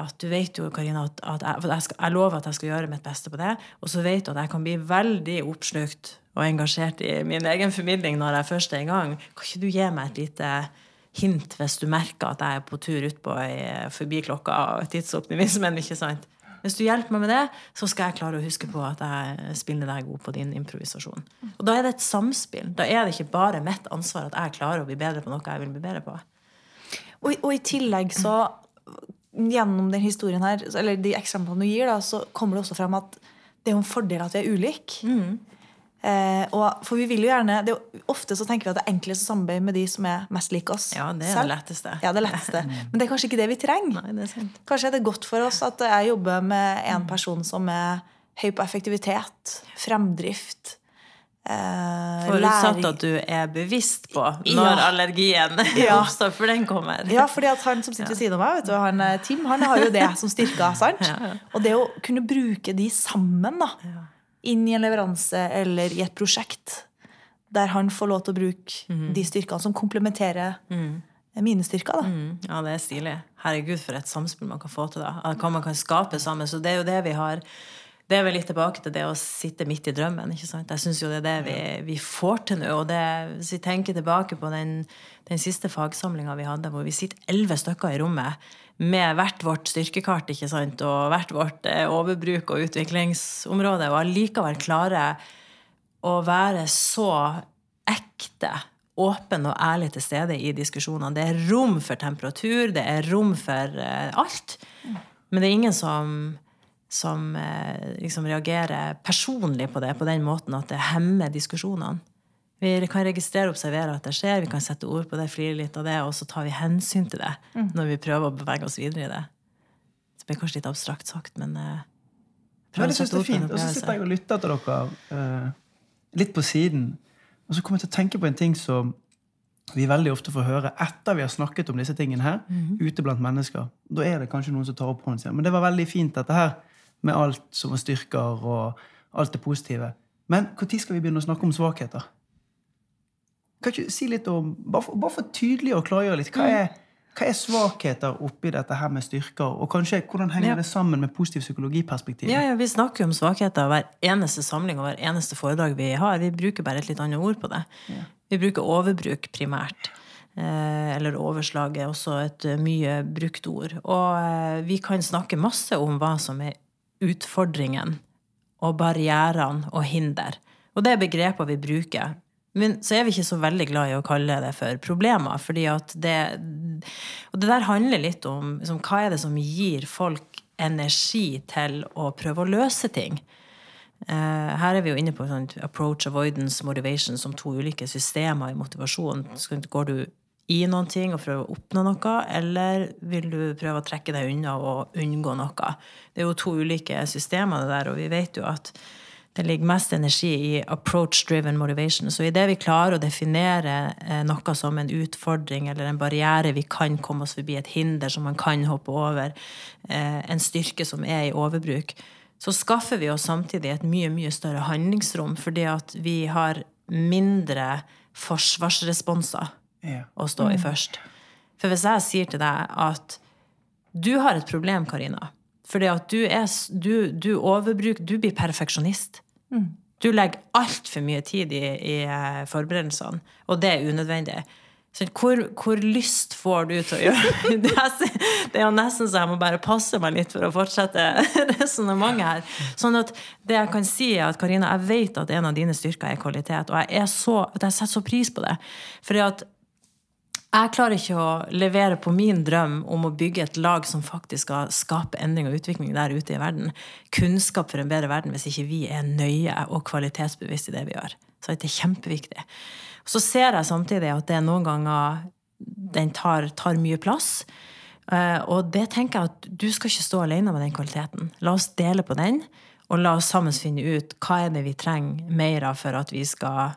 at du vet jo, Karina, at, at jeg, jeg, skal, jeg, lover at jeg skal gjøre mitt beste på det. Og så vet du at jeg kan bli veldig oppslukt og engasjert i min egen formidling når jeg først er i gang. Kan ikke du gi meg et lite hint hvis du merker at jeg er på tur utpå forbi klokka og tidsoptimismen? ikke sant? Hvis du hjelper meg med det, så skal jeg klare å huske på at jeg spiller deg god på din improvisasjon. Og da er det et samspill. Da er det ikke bare mitt ansvar at jeg klarer å bli bedre på noe jeg vil bli bedre på. Og, og i tillegg så Gjennom den historien her, eller de eksemplene du gir, da, så kommer det også frem at det er en fordel at vi er ulike. Mm. Eh, og, for vi vil jo gjerne, det Ofte så tenker vi at det er enklest å samarbeide med de som er mest lik oss. Ja, det er selv. det letteste. Ja, det letteste. Men det er kanskje ikke det vi trenger. Nei, det er kanskje er det godt for oss at jeg jobber med en person som er høy på effektivitet, fremdrift. Eh, Forutsatt at du er bevisst på når ja. allergien ja. oppstår, for den kommer. Ja, fordi at han som sitter ved siden av meg, du, han, eh, Tim, han har jo det som styrker. sant? Ja, og det å kunne bruke de sammen, da inn i en leveranse eller i et prosjekt der han får lov til å bruke mm. de styrkene som komplementerer mm. mine styrker. Da. Mm. Ja, det er stilig. Herregud, for et samspill man kan få til. da. Hva man kan skape sammen. Så det er jo det vi har det er vel litt tilbake til det å sitte midt i drømmen. ikke sant? Jeg syns jo det er det vi, vi får til nå. Og det, hvis vi tenker tilbake på den, den siste fagsamlinga vi hadde, hvor vi sitter elleve stykker i rommet med hvert vårt styrkekart ikke sant? og hvert vårt eh, overbruk og utviklingsområde, og allikevel klare å være så ekte, åpen og ærlig til stede i diskusjonene. Det er rom for temperatur, det er rom for eh, alt. Men det er ingen som, som eh, liksom reagerer personlig på det på den måten at det hemmer diskusjonene. Vi kan registrere og observere at det skjer, vi kan sette ord på det, flire litt av det, og så tar vi hensyn til det mm. når vi prøver å bevege oss videre i det. Det blir kanskje litt abstrakt sagt, men eh, prøv å sette ord på en opplevelse. Og så sitter jeg og lytter til dere eh, litt på siden, og så kommer jeg til å tenke på en ting som vi veldig ofte får høre etter vi har snakket om disse tingene her, mm -hmm. ute blant mennesker. Da er det kanskje noen som tar opp hånden sin. Men det var veldig fint, dette her, med alt som styrker, og alt det positive. Men når skal vi begynne å snakke om svakheter? Kan ikke si litt om, Bare for, bare for tydelig å klargjøre litt. Hva er, hva er, svakheter oppi dette her med styrker? Og kanskje hvordan henger ja. det sammen med positiv psykologiperspektiv? Ja, ja, Vi snakker jo om svakheter hver eneste samling og hver eneste foredrag vi har. Vi bruker bare et litt annet ord på det. Ja. Vi bruker overbruk primært. Eh, eller overslag er også et eh, mye brukt ord. Og eh, vi kan snakke masse om hva som er utfordringen og barrierene og hinder. Og det er begreper vi bruker men så er vi ikke så veldig glad i å kalle det for problemer. fordi at det, Og det der handler litt om liksom, hva er det som gir folk energi til å prøve å løse ting. Uh, her er vi jo inne på sånn approach, avoidance, motivation som to ulike systemer i motivasjon. Går du i noen ting og prøver å oppnå noe, eller vil du prøve å trekke deg unna og unngå noe? Det er jo to ulike systemer, det der, og vi vet jo at det ligger mest energi i approach-driven motivation. Så idet vi klarer å definere eh, noe som en utfordring eller en barriere vi kan komme oss forbi, et hinder som man kan hoppe over, eh, en styrke som er i overbruk, så skaffer vi oss samtidig et mye, mye større handlingsrom, fordi at vi har mindre forsvarsresponser ja. å stå i mm. først. For hvis jeg sier til deg at du har et problem, Karina, fordi at du, er, du, du overbruker Du blir perfeksjonist. Mm. Du legger altfor mye tid i, i, eh, forberedelsene, og det er unødvendig. Så hvor, hvor, lyst får du til å gjøre det? Er jo nesten så jeg må bare passe meg litt for å fortsette resonnementet her. Sånn at det jeg kan si, er at Karina, jeg vet at en av dine styrker er kvalitet, og jeg, er så, jeg setter så pris på det. Fordi at Jeg klarer ikke å levere på min drøm om å bygge et lag som faktisk skal skape endring og utvikling der ute i verden. Kunnskap for en bedre verden hvis ikke vi er nøye og kvalitetsbevisste i det vi gjør. Så det er kjempeviktig. Så ser jeg samtidig at det noen ganger den tar, tar mye plass. Eh, og det tenker jeg at du skal ikke stå alene med den kvaliteten. La oss dele på den, og la oss sammen finne ut hva er det vi trenger mer av for at vi skal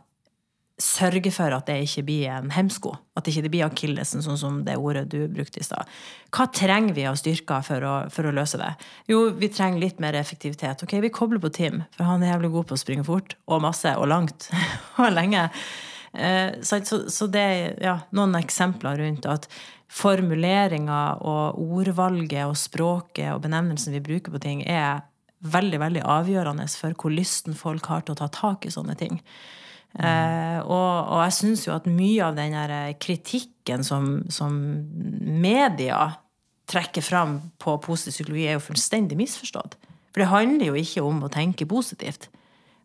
sørge for at det ikke blir en hemsko. At det ikke blir akillesen, sånn som det ordet du brukte i stad. Hva trenger vi av styrker for å, for å, løse det? Jo, vi trenger litt mer effektivitet. Ok, Vi kobler på Tim, for han er jævlig god på å springe fort. Og masse, og langt. og lenge. Eh, så, så, det er ja, noen eksempler rundt at formuleringa og ordvalget og språket og benevnelsen vi bruker på ting, er veldig veldig avgjørende for hvor lysten folk har til å ta tak i sånne ting. Eh, og, og, jeg syns jo at mye av den kritikken som, som, media trekker fram på positiv psykologi, er jo fullstendig misforstått. For det handler jo ikke om å tenke positivt.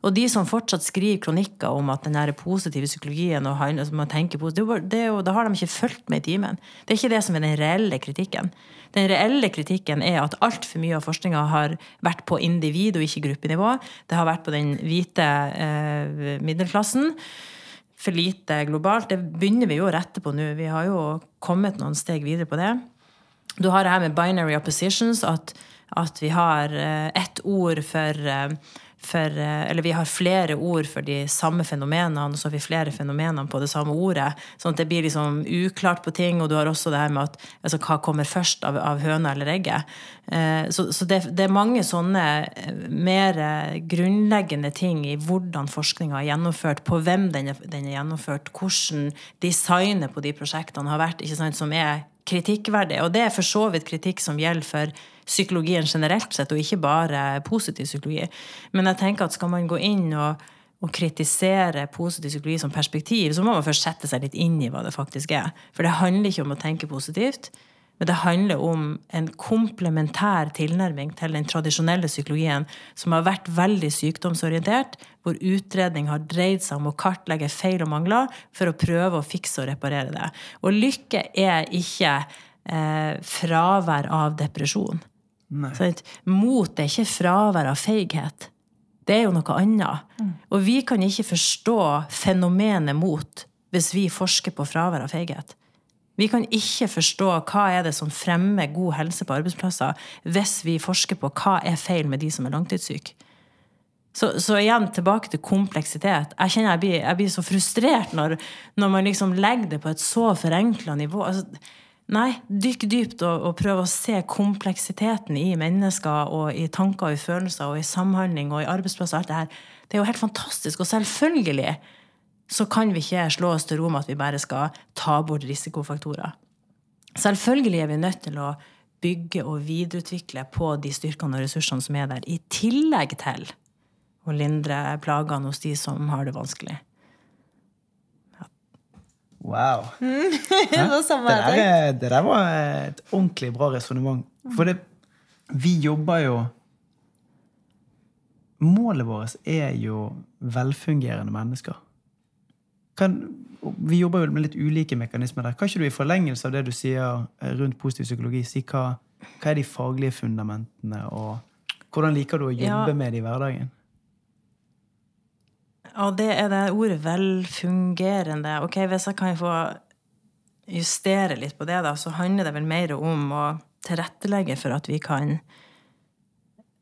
Og de som fortsatt skriver kronikker om at den positive psykologien og man tenker positivt, da har de ikke fulgt med i timen. Det er ikke det som er den reelle kritikken. Den reelle kritikken er at altfor mye av forskninga har vært på individ- og ikke gruppenivå. Det har vært på den hvite eh, middelklassen. For lite globalt. Det begynner vi jo å rette på nå. Vi har jo kommet noen steg videre på det. Du har det her med binary oppositions, at, at vi har eh, ett ord for eh, for, eh, eller vi har flere ord for de samme fenomenene, og så har vi flere fenomener på det samme ordet. Sånn at det blir liksom uklart på ting, og du har også det her med at altså, hva kommer først av, av høna eller egget. Eh, så, så det, det, er mange sånne eh, mer grunnleggende ting i hvordan forskninga er gjennomført, på hvem den er, den er, gjennomført, hvordan designet på de prosjektene har vært, sant, som er kritikkverdig. Og det er for så vidt kritikk som gjelder for psykologien generelt sett, og ikke bare positiv psykologi. Men jeg tenker at skal man gå inn og, og kritisere positiv psykologi som perspektiv, så må man først sette seg litt inn i hva det faktisk er. For det handler ikke om å tenke positivt. Men det handler om en komplementær tilnærming til den tradisjonelle psykologien, som har vært veldig sykdomsorientert, hvor utredning har dreid seg om å kartlegge feil og mangler for å prøve å fikse og reparere det. Og lykke er ikke eh, fravær av depresjon. Mot er ikke fravær av feighet. Det er jo noe annet. Mm. Og vi kan ikke forstå fenomenet mot hvis vi forsker på fravær av feighet. Vi kan ikke forstå hva er det som fremmer god helse på arbeidsplasser, hvis vi forsker på hva er feil med de som er langtidssyke. Så, så, igjen tilbake til kompleksitet. Jeg kjenner jeg blir, jeg blir så frustrert når, når, man liksom legger det på et så forenkla nivå. Altså, Nei, dykk dypt og, og prøv å se kompleksiteten i mennesker og i tanker og i følelser og i samhandling og i arbeidsplasser. og alt Det her. Det er jo helt fantastisk. Og selvfølgelig så kan vi ikke slå oss til ro med at vi bare skal ta bort risikofaktorer. Selvfølgelig er vi nødt til å bygge og videreutvikle på de styrkene og ressursene som er der, i tillegg til å lindre plagene hos de som har det vanskelig. Wow. Mm. det, det, der, det, der, var et ordentlig bra resonnement. For det, vi jobber jo Målet vårt er jo velfungerende mennesker. Kan, vi jobber jo med litt ulike mekanismer der. Kan ikke du i forlengelse av det du sier rundt positiv psykologi, si hva, hva er de faglige fundamentene, og hvordan liker du å jobbe ja. med det i hverdagen? Ja, det er det ordet 'velfungerende'. Ok, Hvis jeg kan få justere litt på det, da, så handler det vel mer om å tilrettelegge for at vi kan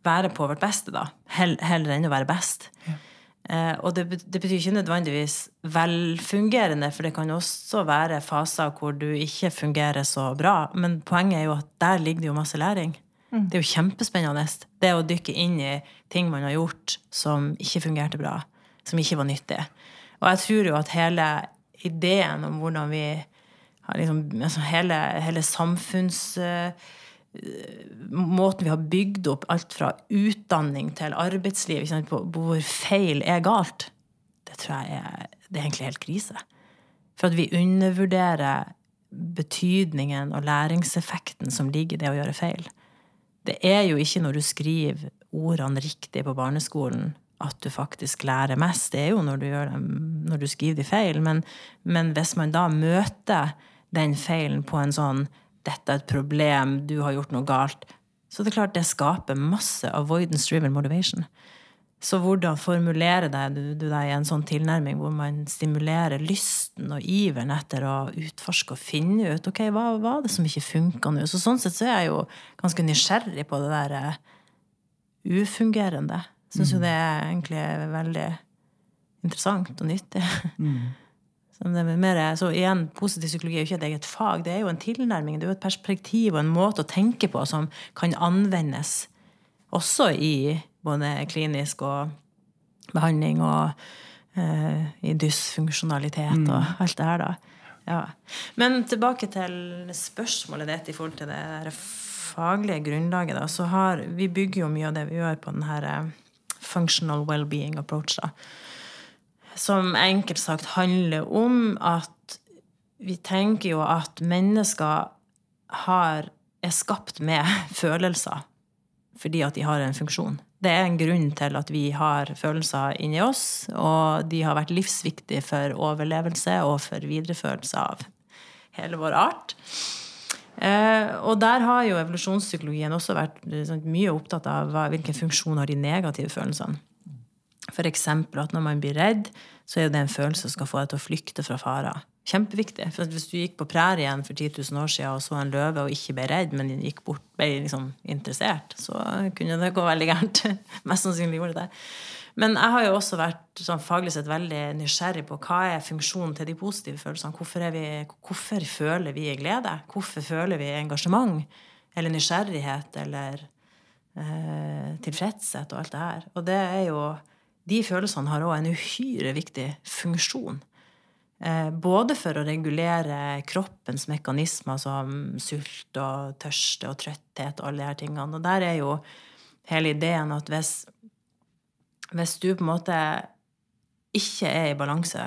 være på vårt beste, da. Heller enn å være best. Ja. Eh, og det, det, betyr ikke nødvendigvis velfungerende, for det kan også være faser hvor du ikke fungerer så bra. Men poenget er jo at der ligger det jo masse læring. Mm. Det er jo kjempespennende. Det å dykke inn i ting man har gjort som ikke fungerte bra som ikke var nyttig. Og jeg tror jo at hele ideen om hvordan vi har liksom altså hele, hele samfunns... Uh, måten vi har bygd opp alt fra utdanning til arbeidsliv, på, hvor feil er galt, det tror jeg er, det er egentlig helt krise. For at vi undervurderer betydningen og læringseffekten som ligger i det å gjøre feil. Det er jo ikke når du skriver ordene riktig på barneskolen, at du faktisk lærer mest, det er jo når du, det, når du skriver de feil. Men, men, hvis man da møter den feilen på en sånn 'dette er et problem, du har gjort noe galt', så det er klart det skaper masse avoidance-driven motivation. Så hvordan formulerer deg du, du deg i en sånn tilnærming hvor man stimulerer lysten og iveren etter å utforske og finne ut ok, hva var det som ikke funka nå? Så sånn sett så er jeg jo ganske nysgjerrig på det der eh, ufungerende. Syns jo det er egentlig veldig interessant og nyttig. Er mer, så igjen, positiv psykologi er jo ikke et eget fag. Det er jo en tilnærming, det er jo et perspektiv og en måte å tenke på som kan anvendes også i både klinisk og behandling og eh, i dysfunksjonalitet og alt det her, da. Ja. Men tilbake til spørsmålet ditt i forhold til det faglige grunnlaget. da, så har, Vi bygger jo mye av det vi gjør på den her eh, functional well-being approach. da, Som enkelt sagt handler om at vi tenker jo at mennesker har, er skapt med følelser fordi at de har en funksjon. Det er en grunn til at vi har følelser inni oss, og de har vært livsviktige for overlevelse og for videreførelse av hele vår art. Eh, og der har jo evolusjonspsykologien også vært liksom, mye opptatt av hvilken funksjon har de negative følelsene. F.eks. at når man blir redd, så er det en følelse som skal få deg til å flykte fra farer. Kjempeviktig. For Hvis du gikk på prærien for 10 000 år siden og så en løve og ikke ble redd, men gikk bort, ble liksom interessert, så kunne det gå veldig gærent. Mest sannsynlig gjorde det. Men jeg har jo også vært sånn, faglig sett veldig nysgjerrig på hva er funksjonen til de positive følelsene. Hvorfor, vi, hvorfor føler vi glede? Hvorfor føler vi engasjement? Eller nysgjerrighet? Eller eh, tilfredshet og alt det her. Og det er jo De følelsene har òg en uhyre viktig funksjon. Eh, både for å regulere kroppens mekanismer som sult og tørste og trøtthet og alle de her tingene. Og der er jo hele ideen at hvis, hvis du på en måte ikke er i balanse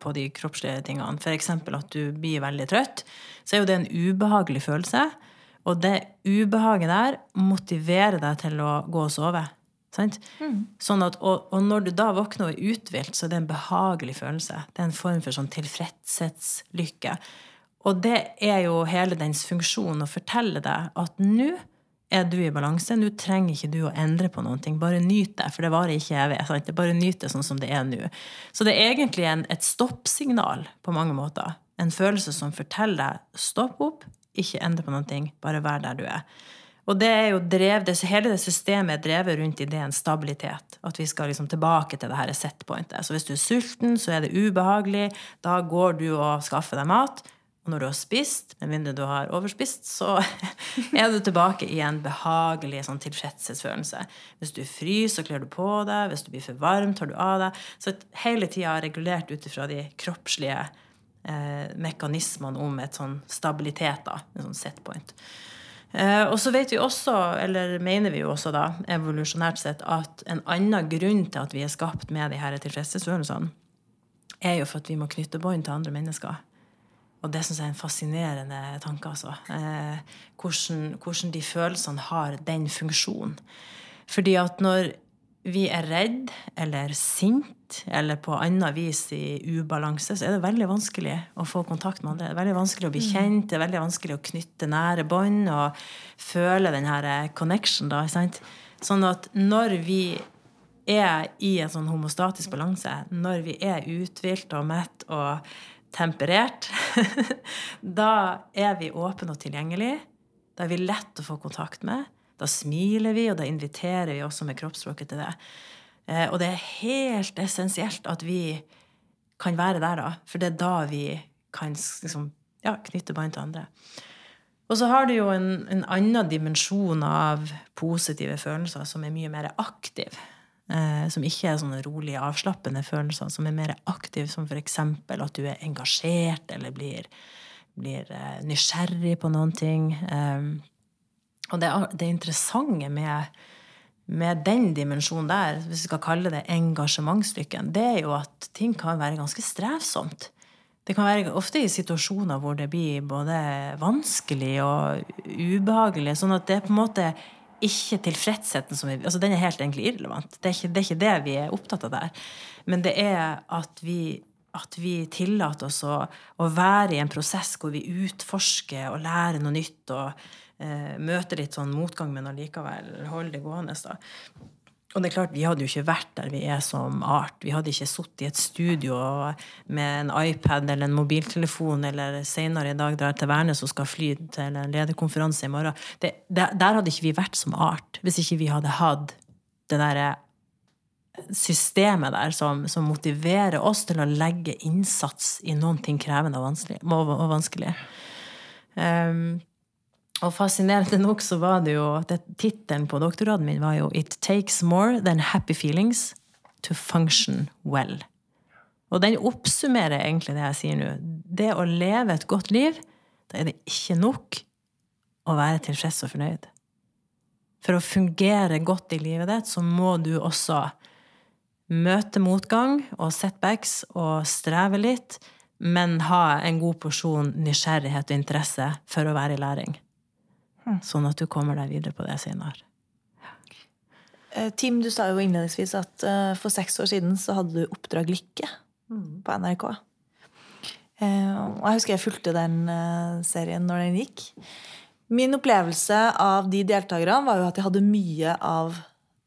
på de kroppslige tingene, f.eks. at du blir veldig trøtt, så er jo det en ubehagelig følelse. Og det ubehaget der motiverer deg til å gå og sove. Mm. Sånn at, og, og, når du da våkner og er uthvilt, så er det en behagelig følelse. Det er en form for sånn tilfredshetslykke. Og det er jo hele dens funksjon å fortelle deg at nå er du i balanse. Nå trenger ikke du å endre på noen ting. Bare nyt det, for det varer ikke evig. Sant? Det bare nyt det sånn som det er nå. Så det er egentlig en, et stoppsignal på mange måter. En følelse som forteller deg stopp opp, ikke endre på noen ting, bare vær der du er. Og det er jo drev, hele det systemet er drevet rundt ideen stabilitet. At vi skal liksom tilbake til det her setpointet. Så hvis du er sulten, så er det ubehagelig. Da går du og skaffer deg mat. Og når du har spist, med mindre du har overspist, så er du tilbake i en behagelig sånn tilfredshetsfølelse. Hvis du fryser, så kler du på deg. Hvis du blir for varm, tar du av deg. Så hele tida regulert ut ifra de kroppslige eh, mekanismene om et sånn stabilitet, da. En sånn setpoint. Eh, og så vet vi også, eller mener vi jo også da, evolusjonært sett, at en annen grunn til at vi er skapt med de her tilfredshetsfølelsene, er jo for at vi må knytte bånd til andre mennesker. Og det syns jeg er en fascinerende tanke. altså. Eh, hvordan, hvordan, de følelsene har den funksjonen. Fordi at når vi er redd eller sint eller på annet vis i ubalanse, så er det veldig vanskelig å få kontakt med andre. Det er veldig vanskelig å bli mm. kjent, det er veldig vanskelig å knytte nære bånd og føle den her connection. da, sant? Sånn at når vi er i en sånn homostatisk balanse, når vi er uthvilt og mett og temperert, da er vi åpne og tilgjengelige. Da er vi lett å få kontakt med. Da smiler vi, og da inviterer vi også med kroppsspråket til det. Eh, og det er helt essensielt at vi kan være der, da. For det er da vi kan liksom, ja, knytte bånd til andre. Og så har du jo en, en, annen dimensjon av positive følelser som er mye mer aktiv. Eh, som ikke er sånne rolige, avslappende følelser, som er mer aktiv, som f.eks. at du er engasjert eller blir, blir eh, nysgjerrig på noen ting. Eh, og det, det interessante med, med, den dimensjonen der, hvis vi skal kalle det engasjementslykken, det er jo at ting kan være ganske strevsomt. Det kan være ofte i situasjoner hvor det blir både vanskelig og ubehagelig. Sånn at det er på en måte ikke tilfredsheten som vi altså Den er helt egentlig irrelevant. Det er, ikke, det er ikke det vi er opptatt av der. Men det er at vi at vi tillater oss å, å, være i en prosess hvor vi utforsker og lærer noe nytt og eh, møter litt sånn motgang, men allikevel holder det gående. da. Og det er klart, Vi hadde jo ikke vært der vi er som art. Vi hadde ikke sittet i et studio med en iPad eller en mobiltelefon eller senere i dag drar til Værnes og skal fly til en lederkonferanse i morgen. Det, der, der hadde ikke vi vært som art hvis ikke vi hadde hatt det derre systemet der som, som, motiverer oss til å legge innsats i noen ting krevende og vanskelig. Og vanskelig. Um, og fascinerende nok så var det jo tittelen på doktorgraden min var jo 'It takes more than happy feelings to function well'. Og den oppsummerer egentlig det jeg sier nå. Det å leve et godt liv, da er det ikke nok å være tilfreds og fornøyd. For å fungere godt i livet ditt, så må du også møte motgang og setbacks og streve litt, men ha en god porsjon nysgjerrighet og interesse for å være i læring. Hm. Sånn at du kommer deg videre på det senere. Eh, Tim, du sa jo innledningsvis at uh, for seks år siden så hadde du Oppdrag Lykke mm. på NRK. Uh, og jeg husker jeg fulgte den serien når den gikk. Min opplevelse av de deltakerne var jo at de hadde mye av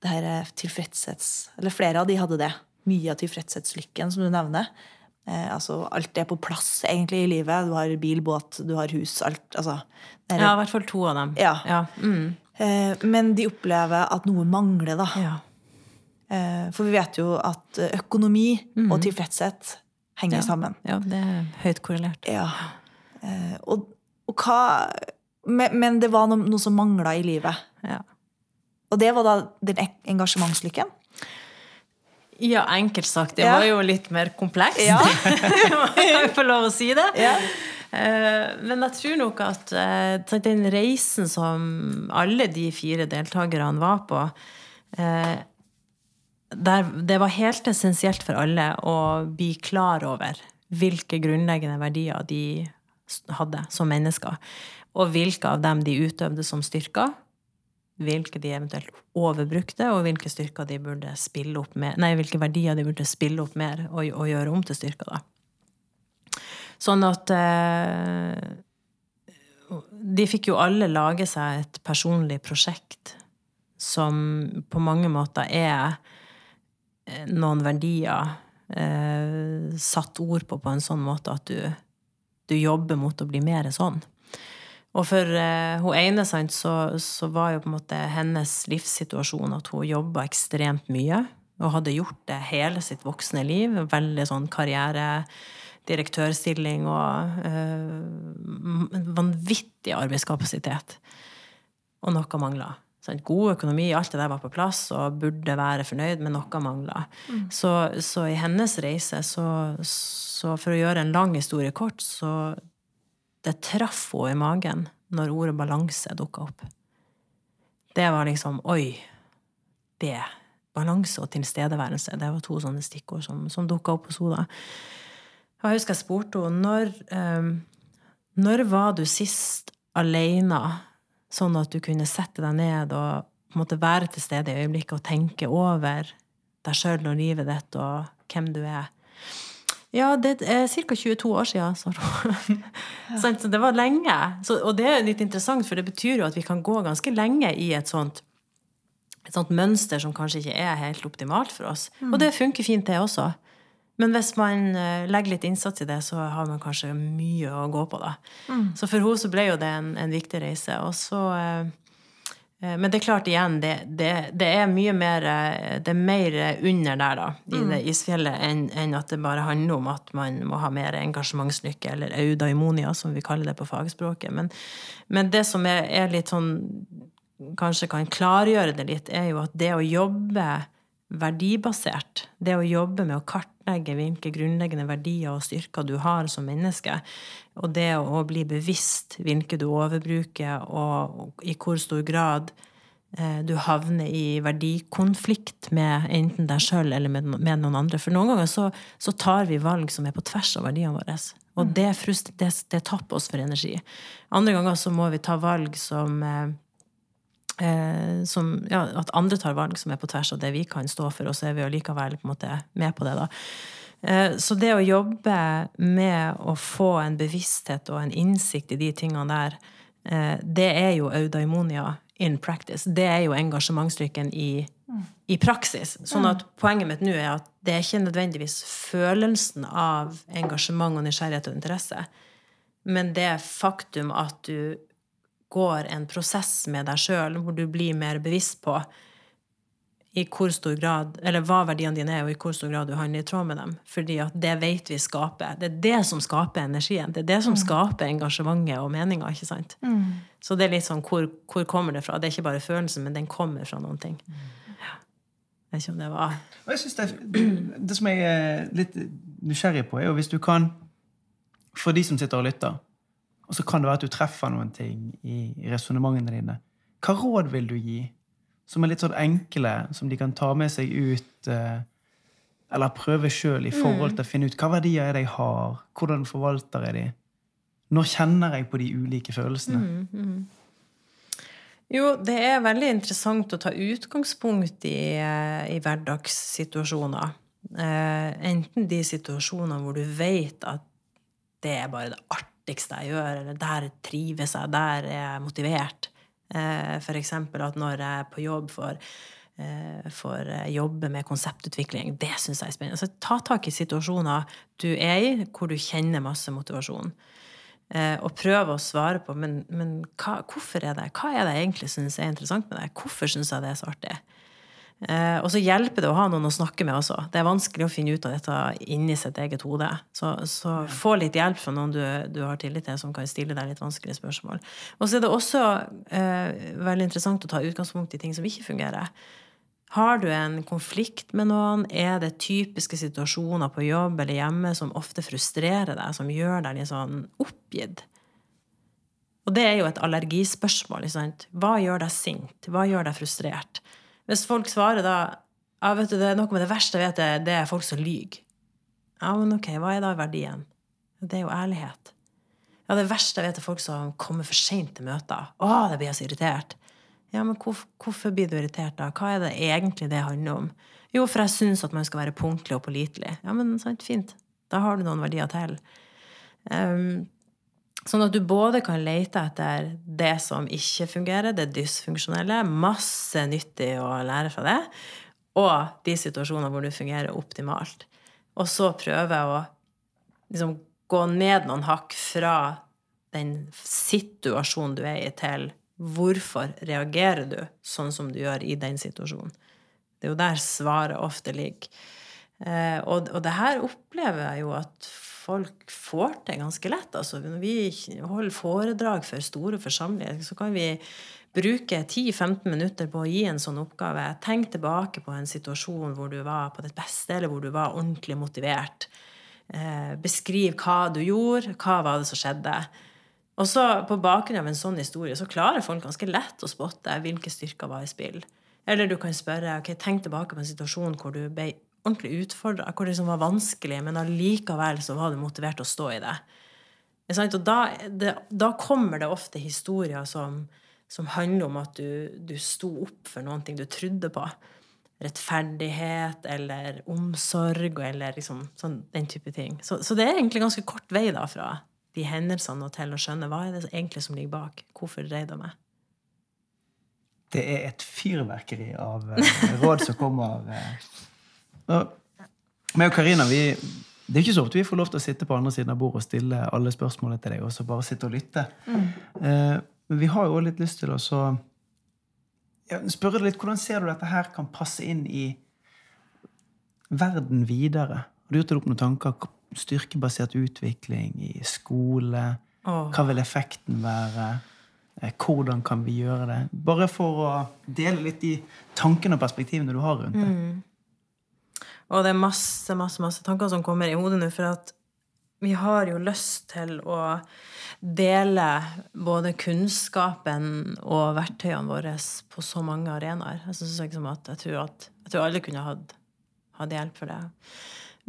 det her tilfredshets... Eller flere av de hadde det. Mye av tilfredshetslykken, som du nevner. Eh, altså, alt er på plass egentlig i livet. Du har bil, båt, du har hus. alt, altså, der, Ja, i hvert fall to av dem. Ja. ja. Mm. Eh, men de opplever at noe mangler, da. Ja. Eh, for vi vet jo at økonomi mm. og tilfredshet henger ja. sammen. Ja, det er høyt korrelert. Ja. Eh, og, og hva men, men, det var noe, noe som mangla i livet. Ja. Og det var da den engasjementslykken? Ja, enkelt sagt. Det ja. var jo litt mer komplekst. Ja. jeg få lov å si det. Ja. Eh, men jeg tror nok at eh, den reisen som alle de fire deltakerne var på eh, Det var helt essensielt for alle å bli klar over hvilke grunnleggende verdier de hadde som mennesker. Og hvilke av dem de utøvde som styrker, hvilke de eventuelt overbrukte, og hvilke med, nei, hvilke verdier de burde spille opp mer og, og gjøre om til styrker. da. Sånn at eh, De fikk jo alle lage seg et personlig prosjekt som på mange måter er eh, noen verdier eh, satt ord på på en sånn måte at du, du jobber mot å bli mer sånn. Og for uh, hun ene sant, så, så, var jo på en måte hennes livssituasjon at hun jobba ekstremt mye. Og hadde gjort det hele sitt voksne liv. Veldig sånn karriere, direktørstilling og uh, vanvittig arbeidskapasitet. Og noe mangla. God økonomi, alt det der var på plass og burde være fornøyd, men noe mangla. Mm. Så, så, i hennes reise, så, så for å gjøre en lang historie kort, så det traff henne i magen når ordet balanse dukka opp. Det var liksom Oi! Det. Balanse og tilstedeværelse. Det var to sånne stikkord som, som dukka opp hos henne. Jeg husker jeg spurte henne når, um, når var du sist alene, sånn at du kunne sette deg ned og på en måte være til stede i øyeblikket og tenke over deg sjøl og livet ditt og hvem du er? Ja, det er ca. 22 år siden, sa hun. Så det var lenge. Så, og det er litt interessant, for det betyr jo at vi kan gå ganske lenge i et sånt, et sånt mønster som kanskje ikke er helt optimalt for oss. Mm. Og det funker fint, det også. Men hvis man eh, legger litt innsats i det, så har man kanskje mye å gå på. da. Mm. Så for henne så ble jo det en, en viktig reise. Og så eh, men det er klart igjen, det, det, det, er mye mer eh, Det er mer under der, da, i mm. det isfjellet, enn, enn at det bare handler om at man må ha mer engasjementslykke, eller eudaimonia, som vi kaller det på fagspråket. Men, men det som er, er, litt sånn Kanskje kan klargjøre det litt, er jo at det å jobbe verdibasert, det å jobbe med å kartlegge hvilke grunnleggende verdier og styrker du har som menneske, og det å bli bevisst hvilke du overbruker, og i hvor stor grad eh, du havner i verdikonflikt med enten deg sjøl eller med, noen andre. For noen ganger så, så, tar vi valg som er på tvers av verdiene våre. Og mm. det, det, det tapper oss for energi. Andre ganger så må vi ta valg som eh, som, ja, At andre tar valg som er på tvers av det vi kan stå for, og så er vi på en måte med på det. da. Eh, så det å jobbe med å få en bevissthet og en innsikt i de tingene der, eh, det er jo eudaimonia in practice. Det er jo engasjementsstyrken i, i praksis. Sånn at poenget mitt nå er at det er ikke nødvendigvis følelsen av engasjement og nysgjerrighet og interesse, men det faktum at du går en prosess med deg sjøl hvor du blir mer bevisst på i hvor stor grad, eller hva verdiene dine er, og i hvor stor grad du handler i tråd med dem. Fordi at det vet vi skaper. Det er det som skaper energien. Det er det som skaper engasjementet og meninga. ikke sant? Så det er litt sånn hvor, hvor kommer det fra? Det er ikke bare følelsen, men den kommer fra noen ting. Ja. Jeg vet ikke om det var Og jeg synes det, det som jeg er litt nysgjerrig på, er jo hvis du kan For de som sitter og lytter, og så kan det være at du treffer noen ting i, i resonnementene dine. Hva råd vil du gi som er litt sånn enkle, som de kan ta med seg ut eh, Eller prøve sjøl i forhold til å finne ut hva verdier er det jeg har, hvordan forvalter jeg de? Når kjenner jeg på de ulike følelsene? Jo, det er veldig interessant å ta utgangspunkt i, eh, i hverdagssituasjoner. Eh, enten de situasjonene hvor du vet at det er bare det artigste jeg gjør, eller der trives jeg, der er jeg motivert. Eh, for eksempel at når jeg er på jobb for, for jobbe med konseptutvikling, det syns jeg er spennende. Så ta tak i situasjoner du er i, hvor du kjenner masse motivasjon. Eh, og prøve å svare på men, men hva, hvorfor er det hva er det jeg egentlig syns er interessant med det. Hvorfor syns jeg det er så artig? Eh, og så hjelper det å ha noen å snakke med også. Det er vanskelig å finne ut av dette inni sitt eget hode. Så, så få litt hjelp fra noen du, du, har tillit til, som kan stille deg litt vanskelige spørsmål. Og så er det også eh, veldig interessant å ta utgangspunkt i ting som ikke fungerer. Har du en konflikt med noen? Er det typiske situasjoner på jobb eller hjemme som ofte frustrerer deg, som gjør deg litt sånn oppgitt? Og det er jo et allergispørsmål. Hva gjør deg sint? Hva gjør deg frustrert? Hvis folk svarer da ja, vet du, det er noe med det verste jeg vet, det, det er folk som lyver. Ja, men ok, hva er da verdien? Det er jo ærlighet. Ja, det verste jeg vet, er folk som kommer for seint til møter. Å, det blir jeg så irritert. Ja, men hvorfor, hvorfor blir du irritert da? Hva er det egentlig det handler om? Jo, for jeg syns at man skal være punktlig og pålitelig. Ja, men sant, fint. Da har du noen verdier til. Um, sånn at du både kan lete etter det som ikke fungerer, det dysfunksjonelle, masse nyttig å lære fra det, og de situasjonene hvor du fungerer optimalt. Og så prøve å liksom gå ned noen hakk fra den situasjonen du er i, til hvorfor reagerer du sånn som du gjør i den situasjonen. Det er jo der svaret ofte ligger. Eh, og, og det her opplever jeg jo at folk får til ganske lett. Altså, når vi holder foredrag for store forsamlinger, så kan vi bruke 10-15 minutter på å gi en sånn oppgave. Tenk tilbake på en situasjon hvor du var på ditt beste, eller hvor du var ordentlig motivert. Eh, beskriv hva du gjorde, hva var det som skjedde. Og så På bakgrunn av en sånn historie så klarer folk ganske lett å spotte hvilke styrker var i spill. Eller du kan spørre ok, tenk tilbake på en situasjon hvor du ble ordentlig utfordra, hvor det liksom var vanskelig, men allikevel så var du motivert å stå i det. Og da, det, da kommer det ofte historier som, som handler om at du, du sto opp for noen ting du trodde på. Rettferdighet eller omsorg eller liksom, sånn, den type ting. Så, så, det er egentlig ganske kort vei da fra de hendelsene og til å skjønne hva er det egentlig som ligger bak. Hvorfor dreide jeg meg? Det er et fyrverkeri av uh, råd som kommer. Meg og Karina, vi, det er ikke så ofte vi får lov til å sitte på andre siden av bordet og stille alle spørsmålene til deg, og så bare sitte og lytte. Mm. Uh, men vi har jo også litt lyst til å så ja, spørre deg litt hvordan ser du dette her kan passe inn i verden videre? Har du gjort deg opp noen tanker? Styrkebasert utvikling i skole? Oh. Hva vil effekten være? Eh, hvordan kan vi gjøre det? Bare for å dele litt de tankene og perspektivene du har rundt det. Mm. Og det er masse, masse, masse tanker som kommer i hodet nå, for at vi har jo lyst til å dele både kunnskapen og verktøyene våre på så mange arenaer. Jeg, synes liksom at jeg, tror at, jeg tror alle kunne hatt, hatt hjelp for det.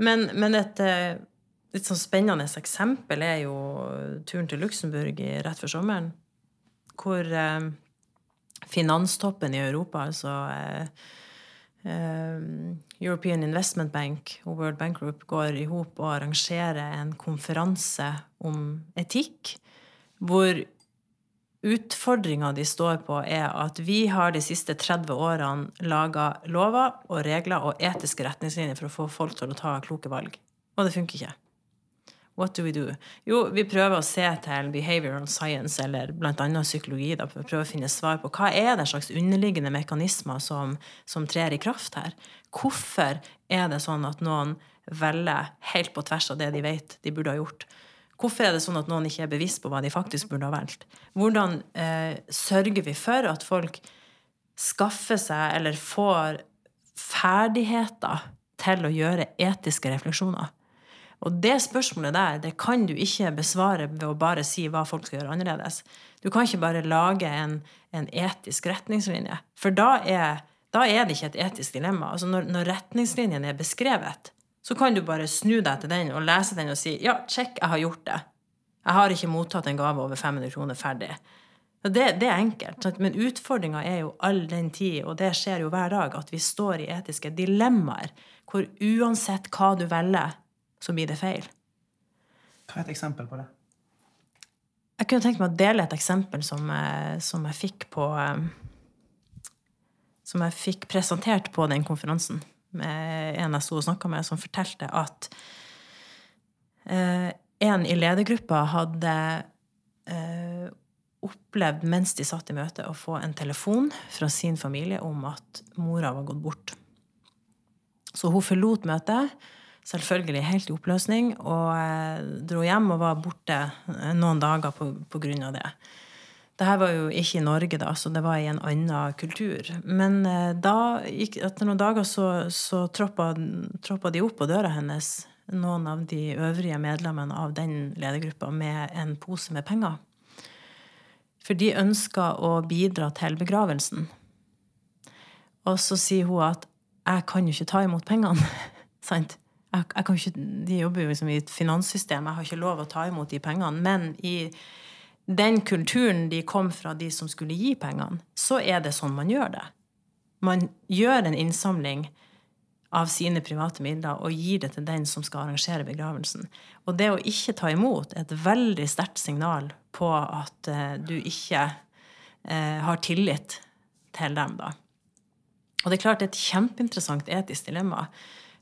Men, men et eh, litt sånn spennende eksempel er jo turen til Luxembourg rett før sommeren. Hvor eh, finanstoppen i Europa, altså eh, European Investment Bank og World Bank Group går i hop og arrangerer en konferanse om etikk, hvor utfordringa de står på, er at vi har de siste 30 årene laga lover og regler og etiske retningslinjer for å få folk til å ta kloke valg. Og det funker ikke. What do we do? Jo, vi prøver å se til behavioral science, eller bl.a. psykologi, da, for å prøve å finne svar på hva er det slags underliggende mekanismer som, som trer i kraft her. Hvorfor er det sånn at noen velger helt på tvers av det de vet de burde ha gjort? Hvorfor er det sånn at noen ikke er bevisst på hva de faktisk burde ha valgt? Hvordan eh, sørger vi for at folk skaffer seg eller får ferdigheter til å gjøre etiske refleksjoner? Og det spørsmålet der det kan du ikke besvare ved å bare si hva folk skal gjøre annerledes. Du kan ikke bare lage en, en etisk retningslinje. For da er, da er, det ikke et etisk dilemma. Altså når, når retningslinjen er beskrevet, så kan du bare snu deg til den og lese den og si ja, check, jeg har gjort det. Jeg har ikke mottatt en gave over 500 kroner ferdig. Det, det, er enkelt. Men utfordringa er jo all den tid, og det skjer jo hver dag, at vi står i etiske dilemmaer hvor uansett hva du velger, så blir det feil. Hva er et eksempel på det? Jeg kunne tenkt meg å dele et eksempel som jeg, som jeg fikk på eh, Som jeg fikk presentert på den konferansen med en jeg sto og snakka med, som fortalte at eh, en i ledergruppa hadde eh, opplevd mens de satt i møte, å få en telefon fra sin familie om at mora var gått bort. Så hun forlot møtet selvfølgelig helt i oppløsning, og dro hjem og var borte noen dager på, av det. Dette var jo ikke i Norge, da, så det var i en annen kultur. Men eh, da, etter noen dager så, så troppa, troppa de opp på døra hennes, noen av de øvrige medlemmene av den ledergruppa, med en pose med penger. For de ønska å bidra til begravelsen. Og så sier hun at 'jeg kan jo ikke ta imot pengene'. Sant? Jeg, jeg ikke, De jobber jo liksom i et finanssystem, jeg har ikke lov å ta imot de pengene. Men i den kulturen de kom fra, de som skulle gi pengene, så er det sånn man gjør det. Man gjør en innsamling av sine private midler og gir det til den som skal arrangere begravelsen. Og det å ikke ta imot er et veldig sterkt signal på at uh, du ikke eh, har tillit til dem, da. Og det er klart det er et kjempeinteressant etisk dilemma.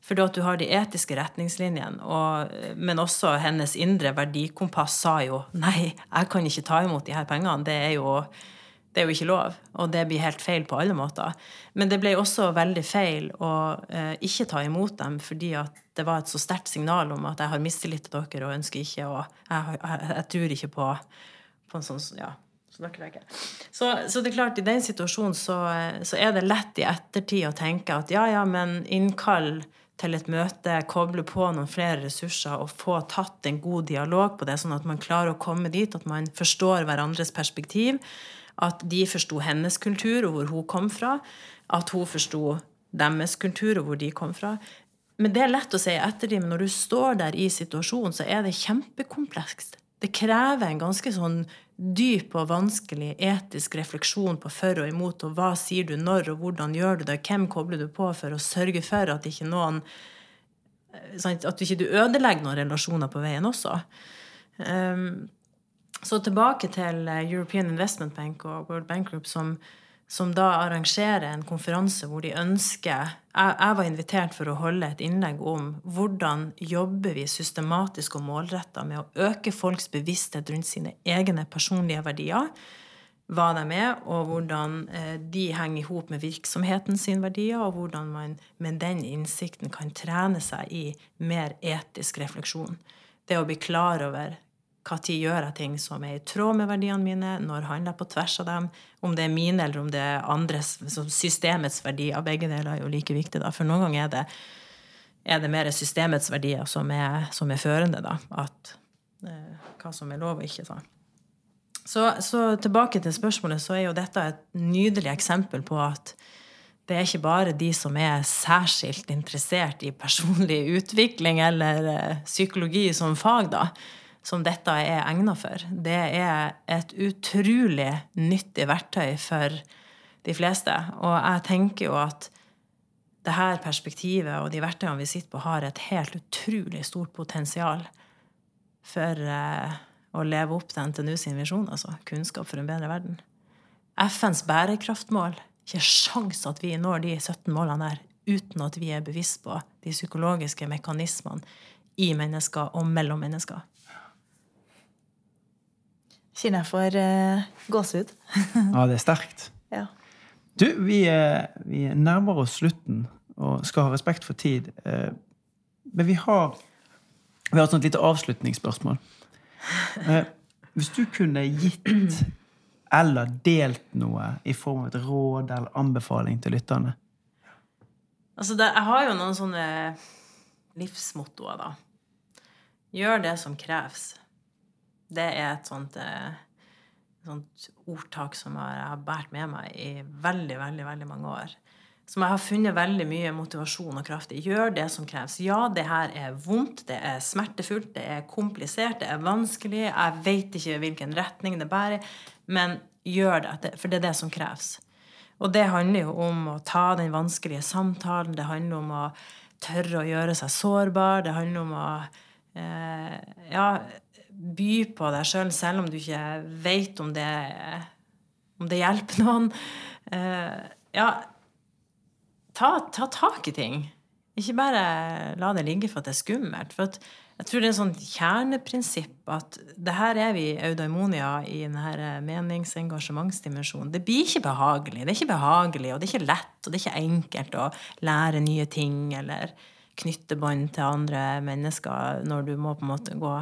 Fordi at du har de etiske retningslinjene, og, men også hennes indre verdikompass sa jo nei, jeg kan ikke ta imot de her pengene. Det er, jo, det er jo ikke lov. Og det blir helt feil på alle måter. Men det ble også veldig feil å eh, ikke ta imot dem fordi at det var et så sterkt signal om at jeg har mistillit til dere og ønsker ikke å Jeg, jeg, jeg tror ikke på, på en sånn ja, så, så, det er klart, i den situasjonen så, så, er det lett i ettertid å tenke at ja, ja, men innkall til et møte, koble på noen flere ressurser og få tatt en god dialog på det, sånn at man klarer å komme dit, at man forstår hverandres perspektiv, at de forsto hennes kultur og hvor hun kom fra, at hun forsto deres kultur og hvor de kom fra. Men det er lett å si i ettertid, men når du står der i situasjonen, så er det kjempekomplekst. Det krever en ganske sånn dyp og vanskelig etisk refleksjon på for og imot, og hva sier du når, og hvordan gjør du det, hvem kobler du på for å sørge for at ikke noen eh, At du ikke ødelegger noen relasjoner på veien også. Um, så tilbake til European Investment Bank og World Bank Group, som som da arrangerer en konferanse hvor de ønsker jeg, var invitert for å holde et innlegg om hvordan jobber vi systematisk og målretta med å øke folks bevissthet rundt sine egne personlige verdier, hva de er, og hvordan eh, de henger i hop med virksomheten sin verdier, og hvordan man med den innsikten kan trene seg i mer etisk refleksjon. Det å bli klar over når gjør jeg ting som er i tråd med verdiene mine? Når handler jeg på tvers av dem? Om det er mine eller om det er andres, systemets verdier. Begge deler er jo like viktig, da. For noen ganger er det, er det mer systemets verdier som er, som er førende, da. At, eh, hva som er lov og ikke. sånn. Så, så, tilbake til spørsmålet, så er jo dette et nydelig eksempel på at det er ikke bare de som er særskilt interessert i personlig utvikling eller eh, psykologi som fag, da som dette er egnet for. Det er et utrolig nyttig verktøy for de fleste. Og jeg tenker jo at det her perspektivet og de verktøyene vi sitter på, har et helt utrolig stort potensial for eh, å leve opp til NTNU sin visjon, altså kunnskap for en bedre verden. FNs bærekraftmål. Ikke sjans at vi når de 17 målene der uten at vi er bevisst på de psykologiske mekanismene i mennesker og mellom mennesker. Kjenner jeg får uh, gåsehud. Ja, det er sterkt. ja. Du, vi, eh, vi nærmer oss slutten og skal ha respekt for tid. Eh, Men vi har, vi har et sånt lite avslutningsspørsmål. Eh, Hvis du kunne gitt eller delt noe i form av et råd eller anbefaling til lytterne Altså, det, jeg har jo noen sånne livsmottoer, da. Gjør det som kreves. Det er et sånt, eh, sånt ordtak som jeg har båret med meg i veldig, veldig, veldig mange år. Som jeg har funnet veldig mye motivasjon og kraft i. Gjør det som kreves. Ja, det her er vondt, det er smertefullt, det er komplisert, det er vanskelig. Jeg vet ikke hvilken retning det bærer, men gjør det, for det er det som kreves. Og det handler jo om å ta den vanskelige samtalen, det handler om å tørre å gjøre seg sårbar, det handler om å eh, ja, by på deg sjøl, selv, selv om du ikke vet om om det hjelper noen. Eh, ja, ta, ta tak i ting. Ikke bare la det ligge for at det er skummelt. For at jeg tror det er et sånt kjerneprinsipp at det her er vi eudaimonia i denne meningsengasjementsdimensjonen. Det blir ikke behagelig. Det er ikke behagelig, og det er ikke lett, og det er ikke enkelt å lære nye ting eller knytte bånd til andre mennesker når du må på en måte gå,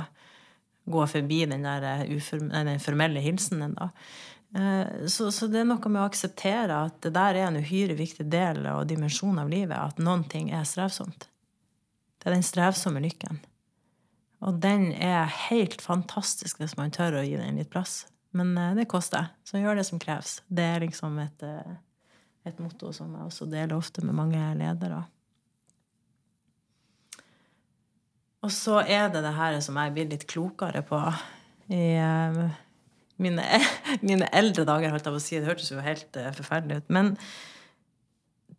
gå forbi den der uform, den formelle hilsenen. da. Så, så, det er noe med å akseptere at det der er en uhyre viktig del og dimensjon av livet. At noen ting er strevsomt. Det er den strevsomme lykken. Og den er helt fantastisk hvis man tør å gi den litt plass. Men det koster. Så gjør det som kreves. Det er liksom et, et motto som jeg også deler ofte med mange ledere. Og så er det det her som jeg blir litt klokere på i mine, mine eldre dager, holdt jeg på å si. Det hørtes jo helt forferdelig ut. Men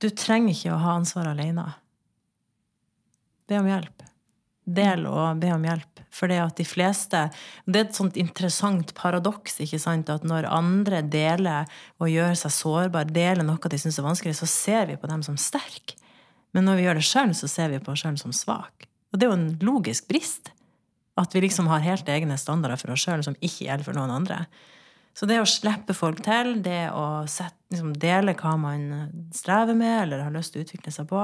du trenger ikke å ha ansvar alene. Be om hjelp del og be om hjelp. For det at de fleste Det er et sånt interessant paradoks ikke sant, at når andre deler og gjør seg sårbare, deler noe de syns er vanskelig, så ser vi på dem som sterke. Men når vi gjør det sjøl, så ser vi på oss sjøl som svak. Og det er jo en logisk brist. At vi liksom har helt egne standarder for oss sjøl som ikke gjelder for noen andre. Så det å slippe folk til, det å sette, liksom dele hva man strever med eller har lyst til å utvikle seg på,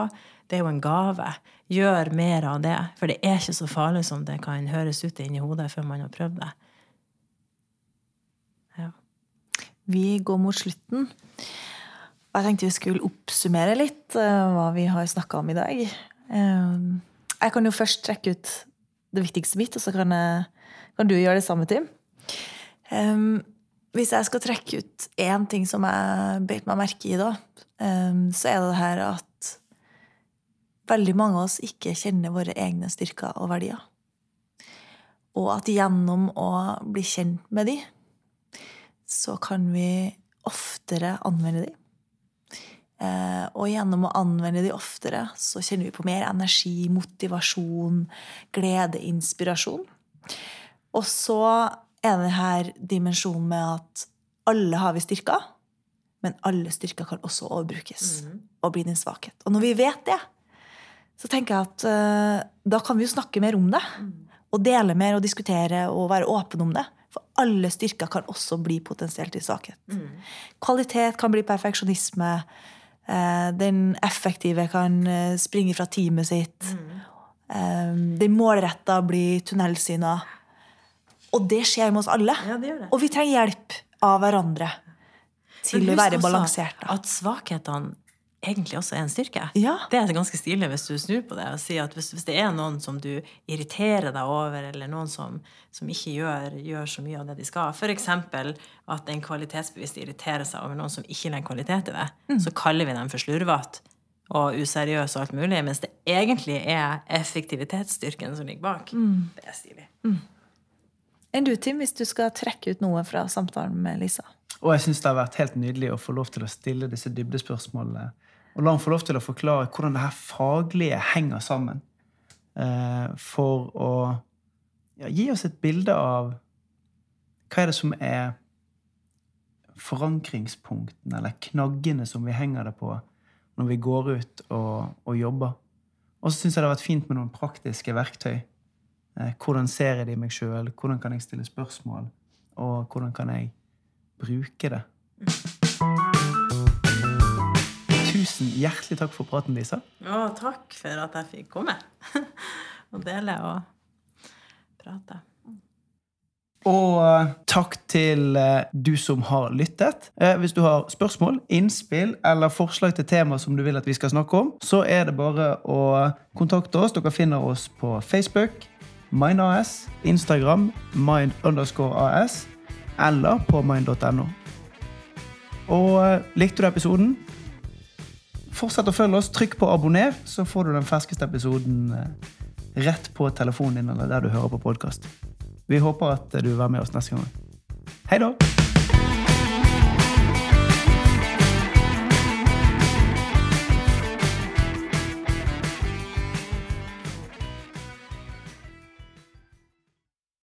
det er jo en gave. Gjør mer av det. For det er ikke så farlig som det kan høres ut inni hodet før man har prøvd det. Ja. Vi går mot slutten. Jeg tenkte vi skulle oppsummere litt uh, hva vi har snakka om i dag. Jeg kan jo først trekke ut det viktigste mitt, og så kan, jeg, kan du gjøre det samme, Tim. Um, hvis jeg skal trekke ut én ting som jeg beit meg merke i da, så er det det her at veldig mange av oss ikke kjenner våre egne styrker og verdier. Og at gjennom å bli kjent med de, så kan vi oftere anvende de. Eh, og gjennom å anvende de oftere, så kjenner vi på mer energi, motivasjon, glede, inspirasjon. Og så er det her dimensjonen med at alle har vi styrker, men alle styrker kan også overbrukes mm. og bli din svakhet. Og når vi vet det, så tenker jeg at uh, da kan vi jo snakke mer om det. Mm. Og dele mer og diskutere og være åpne om det. For alle styrker kan også bli potensielt til svakhet. Mm. Kvalitet kan bli perfeksjonisme. Uh, den effektive kan uh, springe fra teamet sitt. Den målretta blir tunnelsyna. Og det skjer med oss alle. Ja, det det. Og vi trenger hjelp av hverandre til å være balanserte. At svakhetene egentlig også er en styrke. Ja. Det er ganske stilig hvis du snur på det og sier at hvis, hvis, det er noen som du irriterer deg over, eller noen som, som ikke gjør, gjør, så mye av det de skal, f.eks. at en kvalitetsbevisst irriterer seg over noen som ikke legger kvalitet i det, mm. så kaller vi dem for slurvete og useriøse og alt mulig, mens det egentlig er effektivitetsstyrken som ligger bak. Mm. Det er stilig. Mm enn du, Tim, hvis du skal trekke ut noe fra samtalen med Lisa? Og jeg syns det har vært helt nydelig å få lov til å stille disse dybdespørsmålene Og la ham få lov til å forklare hvordan det her faglige henger sammen. Eh, for å ja, gi oss et bilde av hva er det som er forankringspunktene, eller knaggene som vi henger det på når vi går ut og, og jobber. Og så syns jeg det har vært fint med noen praktiske verktøy. Eh, hvordan ser jeg det i meg sjøl? Hvordan kan jeg stille spørsmål? Og hvordan kan jeg bruke det? Tusen hjertelig takk for praten, Lisa. Å, takk for at jeg fikk komme og dele og prate. Og eh, takk til eh, du som har lyttet. Eh, Hvis du har spørsmål, innspill eller forslag til tema som du vil at vi skal snakke om, så er det bare å kontakte oss. Dere finner oss på Facebook, MindAS, Instagram, mind underscore AS, eller på mind.no. Og likte du episoden? Fortsett å følge oss. Trykk på abonner, så får du den ferskeste episoden eh, rett på telefonen din eller der du hører på podkast. Vi håper at du vil være med oss neste gang. Hei da!